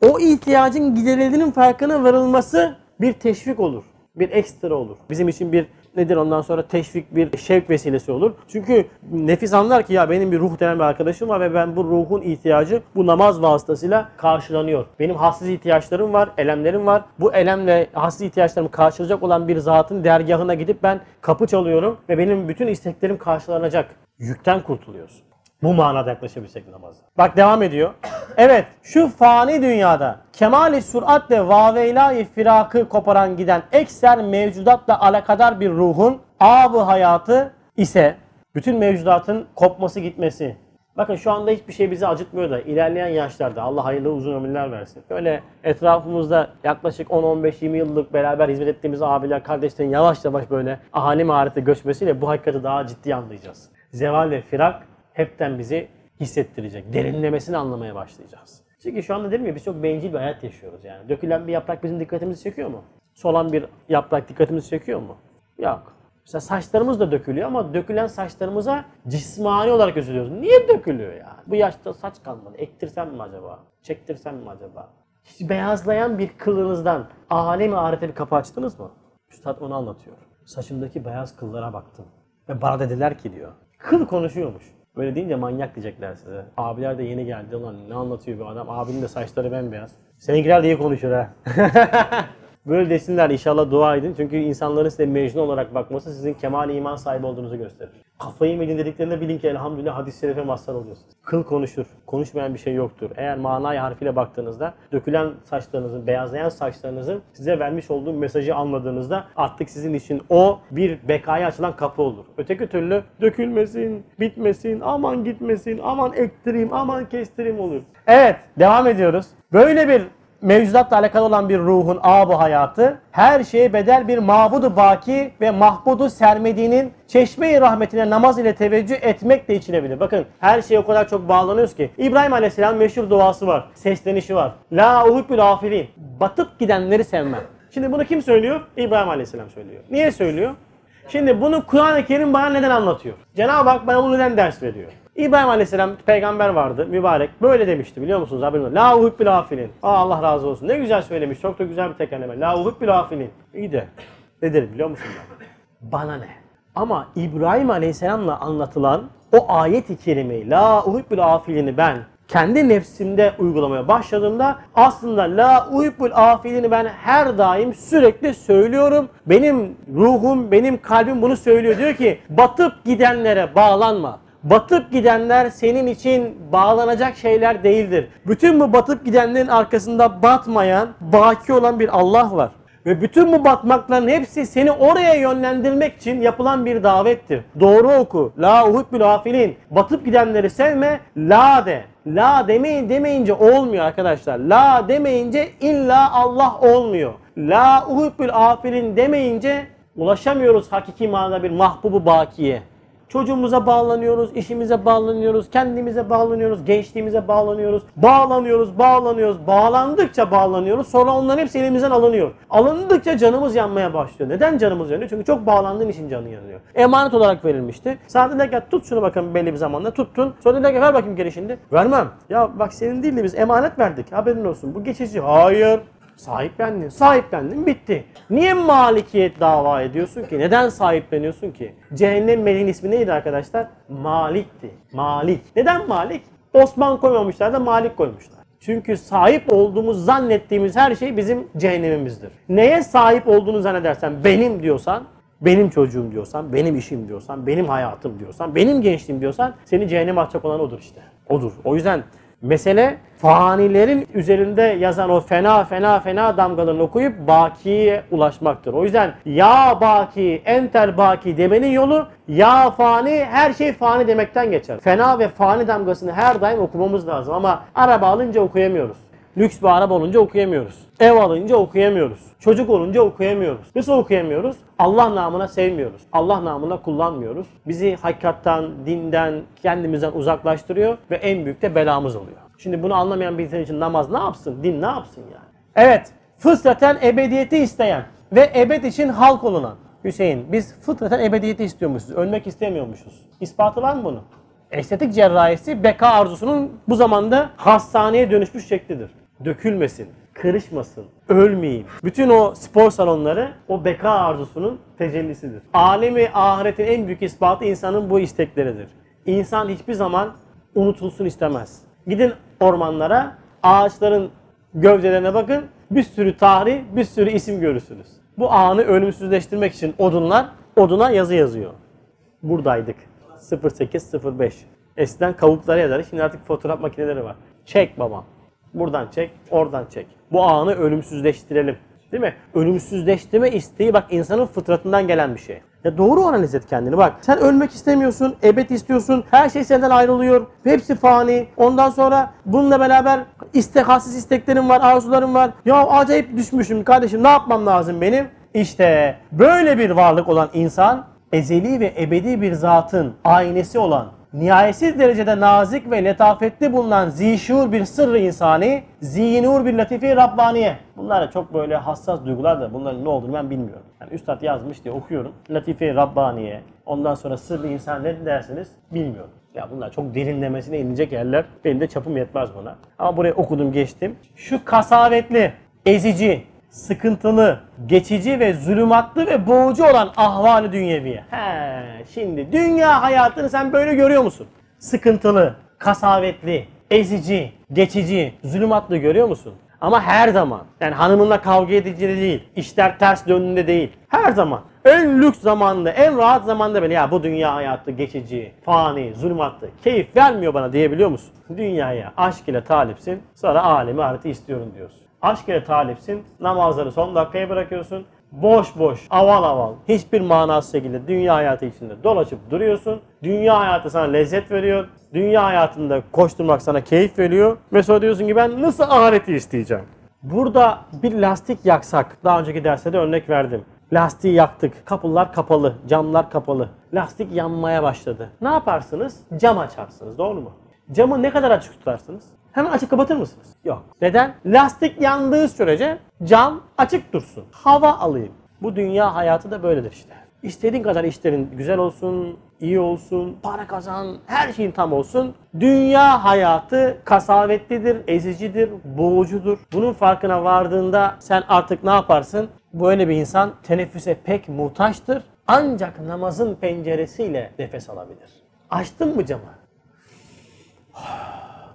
O ihtiyacın giderildiğinin farkına varılması bir teşvik olur. Bir ekstra olur. Bizim için bir nedir ondan sonra teşvik bir şevk vesilesi olur. Çünkü nefis anlar ki ya benim bir ruh denen bir arkadaşım var ve ben bu ruhun ihtiyacı bu namaz vasıtasıyla karşılanıyor. Benim hassiz ihtiyaçlarım var, elemlerim var. Bu elemle hassiz ihtiyaçlarımı karşılayacak olan bir zatın dergahına gidip ben kapı çalıyorum ve benim bütün isteklerim karşılanacak. Yükten kurtuluyorsun. Bu manada yaklaşabilsek namaza. Bak devam ediyor. Evet şu fani dünyada kemali süratle vaveyla firakı koparan giden ekser mevcudatla alakadar bir ruhun abı hayatı ise bütün mevcudatın kopması gitmesi. Bakın şu anda hiçbir şey bizi acıtmıyor da ilerleyen yaşlarda Allah hayırlı uzun ömürler versin. Böyle etrafımızda yaklaşık 10-15-20 yıllık beraber hizmet ettiğimiz abiler, kardeşlerin yavaş yavaş böyle ahali maharete göçmesiyle bu hakikati daha ciddi anlayacağız. Zeval ve firak hepten bizi hissettirecek. Derinlemesini anlamaya başlayacağız. Çünkü şu anda dedim ya biz çok bencil bir hayat yaşıyoruz yani. Dökülen bir yaprak bizim dikkatimizi çekiyor mu? Solan bir yaprak dikkatimizi çekiyor mu? Yok. Mesela saçlarımız da dökülüyor ama dökülen saçlarımıza cismani olarak üzülüyoruz. Niye dökülüyor ya? Bu yaşta saç kalmadı. Ektirsem mi acaba? Çektirsem mi acaba? Hiç beyazlayan bir kılınızdan alemi arife bir kapı açtınız mı? Üstad onu anlatıyor. Saçımdaki beyaz kıllara baktım. Ve bana dediler ki diyor. Kıl konuşuyormuş. Böyle deyince manyak diyecekler size. Abiler de yeni geldi. Ulan ne anlatıyor bu adam? Abinin de saçları bembeyaz. Seninkiler de iyi konuşur ha. Böyle desinler inşallah dua edin. Çünkü insanların size mecnun olarak bakması sizin kemal iman sahibi olduğunuzu gösterir. Kafayı mı dediklerinde bilin ki elhamdülillah hadis-i şerife mazhar oluyorsunuz. Kıl konuşur. Konuşmayan bir şey yoktur. Eğer manayı harfiyle baktığınızda dökülen saçlarınızın, beyazlayan saçlarınızın size vermiş olduğu mesajı anladığınızda artık sizin için o bir bekaya açılan kapı olur. Öteki türlü dökülmesin, bitmesin, aman gitmesin, aman ektireyim, aman kestireyim olur. Evet, devam ediyoruz. Böyle bir mevcudatla alakalı olan bir ruhun abu hayatı, her şeye bedel bir mabudu baki ve mahbudu sermediğinin çeşme-i rahmetine namaz ile teveccüh etmek de içilebilir. Bakın her şeye o kadar çok bağlanıyoruz ki. İbrahim Aleyhisselam meşhur duası var, seslenişi var. La uhibbül afilin. Batıp gidenleri sevmem. Şimdi bunu kim söylüyor? İbrahim Aleyhisselam söylüyor. Niye söylüyor? Şimdi bunu Kur'an-ı Kerim bana neden anlatıyor? Cenab-ı Hak bana bunu neden ders veriyor? İbrahim Aleyhisselam peygamber vardı mübarek. Böyle demişti biliyor musunuz? Haberiniz. La uhibbil afilin. Aa, Allah razı olsun. Ne güzel söylemiş. Çok da güzel bir tekerleme. La uhibbil afilin. İyi de. Ne derim biliyor musun ben? Bana ne? Ama İbrahim Aleyhisselam'la anlatılan o ayet-i kerimeyi La uhibbil afilini ben kendi nefsimde uygulamaya başladığımda aslında la uhibbul afilini ben her daim sürekli söylüyorum. Benim ruhum, benim kalbim bunu söylüyor. Diyor ki batıp gidenlere bağlanma. Batıp gidenler senin için bağlanacak şeyler değildir. Bütün bu batıp gidenlerin arkasında batmayan, baki olan bir Allah var. Ve bütün bu batmakların hepsi seni oraya yönlendirmek için yapılan bir davettir. Doğru oku. La uhibbül afilin. Batıp gidenleri sevme. La de. La demeyin demeyince olmuyor arkadaşlar. La demeyince illa Allah olmuyor. La uhibbül afilin demeyince ulaşamıyoruz hakiki manada bir mahbubu bakiye. Çocuğumuza bağlanıyoruz, işimize bağlanıyoruz, kendimize bağlanıyoruz, gençliğimize bağlanıyoruz. Bağlanıyoruz, bağlanıyoruz, bağlandıkça bağlanıyoruz. Sonra onların hepsi elimizden alınıyor. Alındıkça canımız yanmaya başlıyor. Neden canımız yanıyor? Çünkü çok bağlandığın için canın yanıyor. Emanet olarak verilmişti. Sana dediler ki tut şunu bakın belli bir zamanda tuttun. Sonra dediler ki ver bakayım geri şimdi. Vermem. Ya bak senin değil de biz emanet verdik. Haberin olsun. Bu geçici. Hayır. Sahiplendin, sahiplendin, bitti. Niye malikiyet dava ediyorsun ki? Neden sahipleniyorsun ki? Cehennem meleğin ismi neydi arkadaşlar? Malik'ti. Malik. Neden Malik? Osman koymamışlar da Malik koymuşlar. Çünkü sahip olduğumuz zannettiğimiz her şey bizim cehennemimizdir. Neye sahip olduğunu zannedersen benim diyorsan, benim çocuğum diyorsan, benim işim diyorsan, benim hayatım diyorsan, benim gençliğim diyorsan seni cehenneme atacak olan odur işte. Odur. O yüzden Mesele fanilerin üzerinde yazan o fena fena fena damgalarını okuyup bakiye ulaşmaktır. O yüzden ya baki entel baki demenin yolu ya fani her şey fani demekten geçer. Fena ve fani damgasını her daim okumamız lazım ama araba alınca okuyamıyoruz. Lüks bir araba olunca okuyamıyoruz. Ev alınca okuyamıyoruz. Çocuk olunca okuyamıyoruz. Nasıl okuyamıyoruz? Allah namına sevmiyoruz. Allah namına kullanmıyoruz. Bizi hakikattan, dinden, kendimizden uzaklaştırıyor ve en büyük de belamız oluyor. Şimdi bunu anlamayan bir insan için namaz ne yapsın? Din ne yapsın yani? Evet, fıtraten ebediyeti isteyen ve ebed için halk olunan. Hüseyin, biz fıtraten ebediyeti istiyormuşuz. Ölmek istemiyormuşuz. İspatı var mı bunun? Estetik cerrahisi beka arzusunun bu zamanda hastaneye dönüşmüş şeklidir. Dökülmesin, kırışmasın, ölmeyeyim. Bütün o spor salonları o beka arzusunun tecellisidir. Alemi ahiretin en büyük ispatı insanın bu istekleridir. İnsan hiçbir zaman unutulsun istemez. Gidin ormanlara, ağaçların gövdelerine bakın. Bir sürü tarih, bir sürü isim görürsünüz. Bu anı ölümsüzleştirmek için odunlar oduna yazı yazıyor. Buradaydık. 0805. Eskiden kavuklara yazar. Şimdi artık fotoğraf makineleri var. Çek baba. Buradan çek, oradan çek. Bu anı ölümsüzleştirelim. Değil mi? Ölümsüzleştirme isteği bak insanın fıtratından gelen bir şey. Ya doğru analiz et kendini bak. Sen ölmek istemiyorsun, ebed istiyorsun. Her şey senden ayrılıyor. Hepsi fani. Ondan sonra bununla beraber istehassiz isteklerin var, arzuların var. Ya acayip düşmüşüm kardeşim ne yapmam lazım benim? İşte böyle bir varlık olan insan ezeli ve ebedi bir zatın aynesi olan nihayetsiz derecede nazik ve letafetli bulunan zişur bir sırrı insani, zinur bir latife Rabbaniye. Bunlar da çok böyle hassas duygular da bunların ne olduğunu ben bilmiyorum. Yani Üstad yazmış diye okuyorum. Latife Rabbaniye, ondan sonra sırrı insan ne dersiniz bilmiyorum. Ya bunlar çok derinlemesine inecek yerler. Benim de çapım yetmez buna. Ama buraya okudum geçtim. Şu kasavetli, ezici, sıkıntılı, geçici ve zulümatlı ve boğucu olan ahvali dünyeviye. He, şimdi dünya hayatını sen böyle görüyor musun? Sıkıntılı, kasavetli, ezici, geçici, zulümatlı görüyor musun? Ama her zaman. Yani hanımınla kavga edici değil. işler ters döndüğünde değil. Her zaman. En lüks zamanda, en rahat zamanda bile ya bu dünya hayatı geçici, fani, zulümatlı, keyif vermiyor bana diyebiliyor musun? Dünyaya aşk ile talipsin, sonra alemi ahireti istiyorum diyorsun. Aşk ile talipsin, namazları son dakikaya bırakıyorsun. Boş boş, aval aval, hiçbir manasız şekilde dünya hayatı içinde dolaşıp duruyorsun. Dünya hayatı sana lezzet veriyor. Dünya hayatında koşturmak sana keyif veriyor. Ve sonra diyorsun ki ben nasıl ahireti isteyeceğim? Burada bir lastik yaksak, daha önceki derste de örnek verdim. Lastiği yaktık, kapılar kapalı, camlar kapalı. Lastik yanmaya başladı. Ne yaparsınız? Cam açarsınız, doğru mu? Camı ne kadar açık tutarsınız? Hemen açık kapatır mısınız? Yok. Neden? Lastik yandığı sürece cam açık dursun. Hava alayım. Bu dünya hayatı da böyledir işte. İstediğin kadar işlerin güzel olsun, iyi olsun, para kazan, her şeyin tam olsun. Dünya hayatı kasavetlidir, ezicidir, boğucudur. Bunun farkına vardığında sen artık ne yaparsın? Böyle bir insan teneffüse pek muhtaçtır. Ancak namazın penceresiyle nefes alabilir. Açtın mı camı?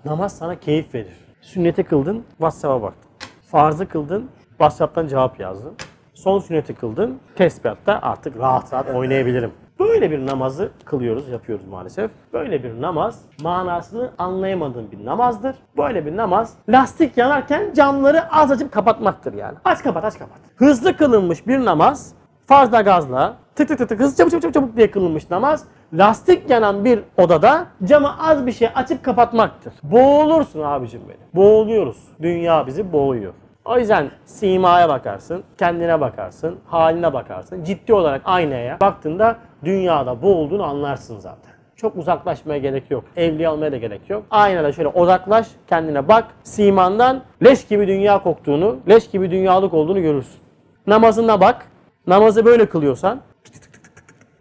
Namaz sana keyif verir. Sünneti kıldın, WhatsApp'a baktın. Farzı kıldın, WhatsApp'tan cevap yazdın. Son sünneti kıldın, tesbihatta artık rahat rahat oynayabilirim. Böyle bir namazı kılıyoruz, yapıyoruz maalesef. Böyle bir namaz manasını anlayamadığın bir namazdır. Böyle bir namaz lastik yanarken camları az açıp kapatmaktır yani. Aç kapat, aç kapat. Hızlı kılınmış bir namaz farzla gazla tık tık tık tık hızlı çabuk çabuk çabuk diye kılınmış namaz lastik yanan bir odada camı az bir şey açıp kapatmaktır. Boğulursun abicim benim. Boğuluyoruz. Dünya bizi boğuyor. O yüzden simaya bakarsın, kendine bakarsın, haline bakarsın. Ciddi olarak aynaya baktığında dünyada boğulduğunu anlarsın zaten. Çok uzaklaşmaya gerek yok. Evliye almaya da gerek yok. Aynada şöyle odaklaş, kendine bak. Simandan leş gibi dünya koktuğunu, leş gibi dünyalık olduğunu görürsün. Namazına bak. Namazı böyle kılıyorsan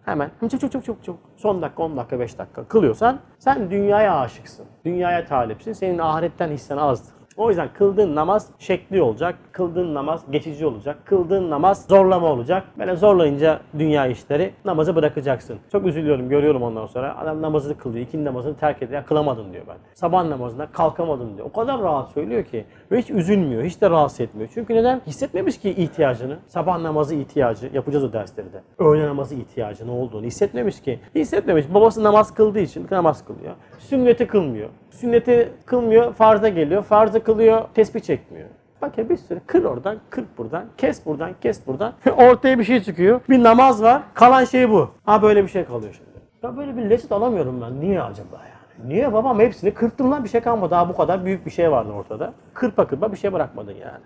hemen çok çok çok çok çok son dakika 10 dakika 5 dakika kılıyorsan sen dünyaya aşıksın. Dünyaya talipsin. Senin ahiretten hissen azdır. O yüzden kıldığın namaz şekli olacak. Kıldığın namaz geçici olacak. Kıldığın namaz zorlama olacak. Böyle zorlayınca dünya işleri namazı bırakacaksın. Çok üzülüyorum görüyorum ondan sonra. Adam namazını kılıyor. ikindi namazını terk ediyor. Kılamadın diyor ben. Sabah namazına kalkamadın diyor. O kadar rahat söylüyor ki. Ve hiç üzülmüyor. Hiç de rahatsız etmiyor. Çünkü neden? Hissetmemiş ki ihtiyacını. Sabah namazı ihtiyacı. Yapacağız o dersleri de. Öğle namazı ihtiyacı ne olduğunu hissetmemiş ki. Hissetmemiş. Babası namaz kıldığı için namaz kılıyor. Sünneti kılmıyor. Sünneti kılmıyor. Farza geliyor. Farzı kılıyor. Tesbih çekmiyor. Bak ya bir sürü kır oradan, kırp buradan, kes buradan, kes buradan. Ortaya bir şey çıkıyor. Bir namaz var. Kalan şey bu. Ha böyle bir şey kalıyor şimdi. Ya böyle bir lezzet alamıyorum ben. Niye acaba yani? Niye babam hepsini kırptım lan bir şey kalmadı. Daha bu kadar büyük bir şey vardı ortada. Kırpa kırpa bir şey bırakmadın yani.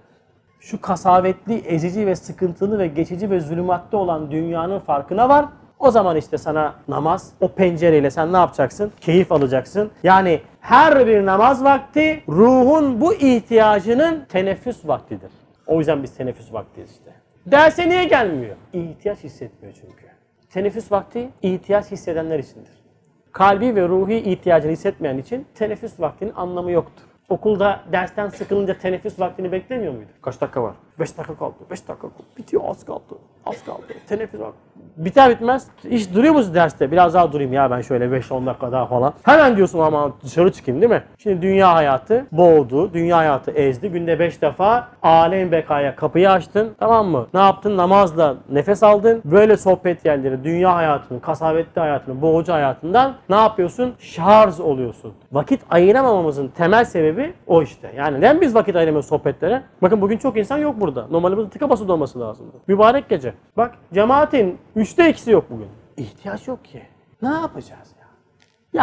Şu kasavetli, ezici ve sıkıntılı ve geçici ve zulümatta olan dünyanın farkına var. O zaman işte sana namaz, o pencereyle sen ne yapacaksın? Keyif alacaksın. Yani her bir namaz vakti ruhun bu ihtiyacının teneffüs vaktidir. O yüzden biz teneffüs vaktiyiz işte. Derse niye gelmiyor? İhtiyaç hissetmiyor çünkü. Teneffüs vakti ihtiyaç hissedenler içindir. Kalbi ve ruhi ihtiyacını hissetmeyen için teneffüs vaktinin anlamı yoktur. Okulda dersten sıkılınca teneffüs vaktini beklemiyor muydu? Kaç dakika var? 5 dakika kaldı. 5 dakika kaldı. Bitiyor az kaldı. Az kaldı. Teneffüs vakti. Biter bitmez. Hiç duruyor musun derste? Biraz daha durayım ya ben şöyle 5-10 dakika daha falan. Hemen diyorsun ama dışarı çıkayım değil mi? Şimdi dünya hayatı boğdu. Dünya hayatı ezdi. Günde 5 defa alem bekaya kapıyı açtın. Tamam mı? Ne yaptın? Namazla nefes aldın. Böyle sohbet yerleri, dünya hayatının, kasavetli hayatının, boğucu hayatından ne yapıyorsun? Şarj oluyorsun. Vakit ayıramamamızın temel sebebi o işte. Yani neden biz vakit ayıramıyoruz sohbetlere? Bakın bugün çok insan yok burada. Normalde burada tıka bası olması lazım. Mübarek gece. Bak cemaatin üçte ikisi yok bugün. İhtiyaç yok ki. Ne yapacağız ya?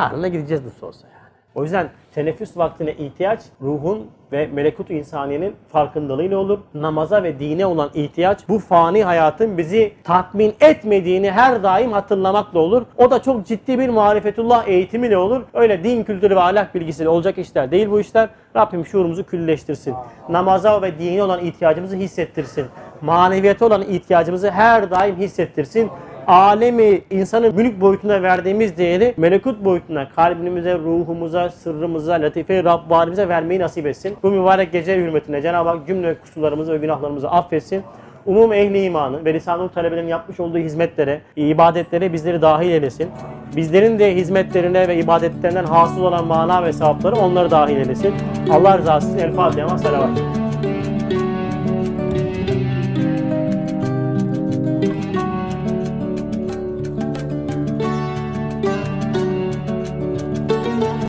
Yarına gideceğiz nasıl olsa yani. O yüzden teneffüs vaktine ihtiyaç ruhun ve melekut insaniyenin farkındalığıyla olur. Namaza ve dine olan ihtiyaç bu fani hayatın bizi tatmin etmediğini her daim hatırlamakla olur. O da çok ciddi bir marifetullah eğitimiyle olur. Öyle din kültürü ve ahlak bilgisiyle olacak işler değil bu işler. Rabbim şuurumuzu külleştirsin. Namaza ve dine olan ihtiyacımızı hissettirsin. Maneviyete olan ihtiyacımızı her daim hissettirsin. Alemi insanın mülk boyutuna verdiğimiz değeri melekut boyutuna, kalbimize, ruhumuza, sırrımıza, latife Rabbanimize vermeyi nasip etsin. Bu mübarek gece hürmetine Cenab-ı Hak cümle kusurlarımızı ve günahlarımızı affetsin. Umum ehli imanı ve lisan talebelerin yapmış olduğu hizmetlere, ibadetlere bizleri dahil eylesin. Bizlerin de hizmetlerine ve ibadetlerinden hasıl olan mana ve sevapları onları dahil eylesin. Allah rızası için El Fatiha salavat.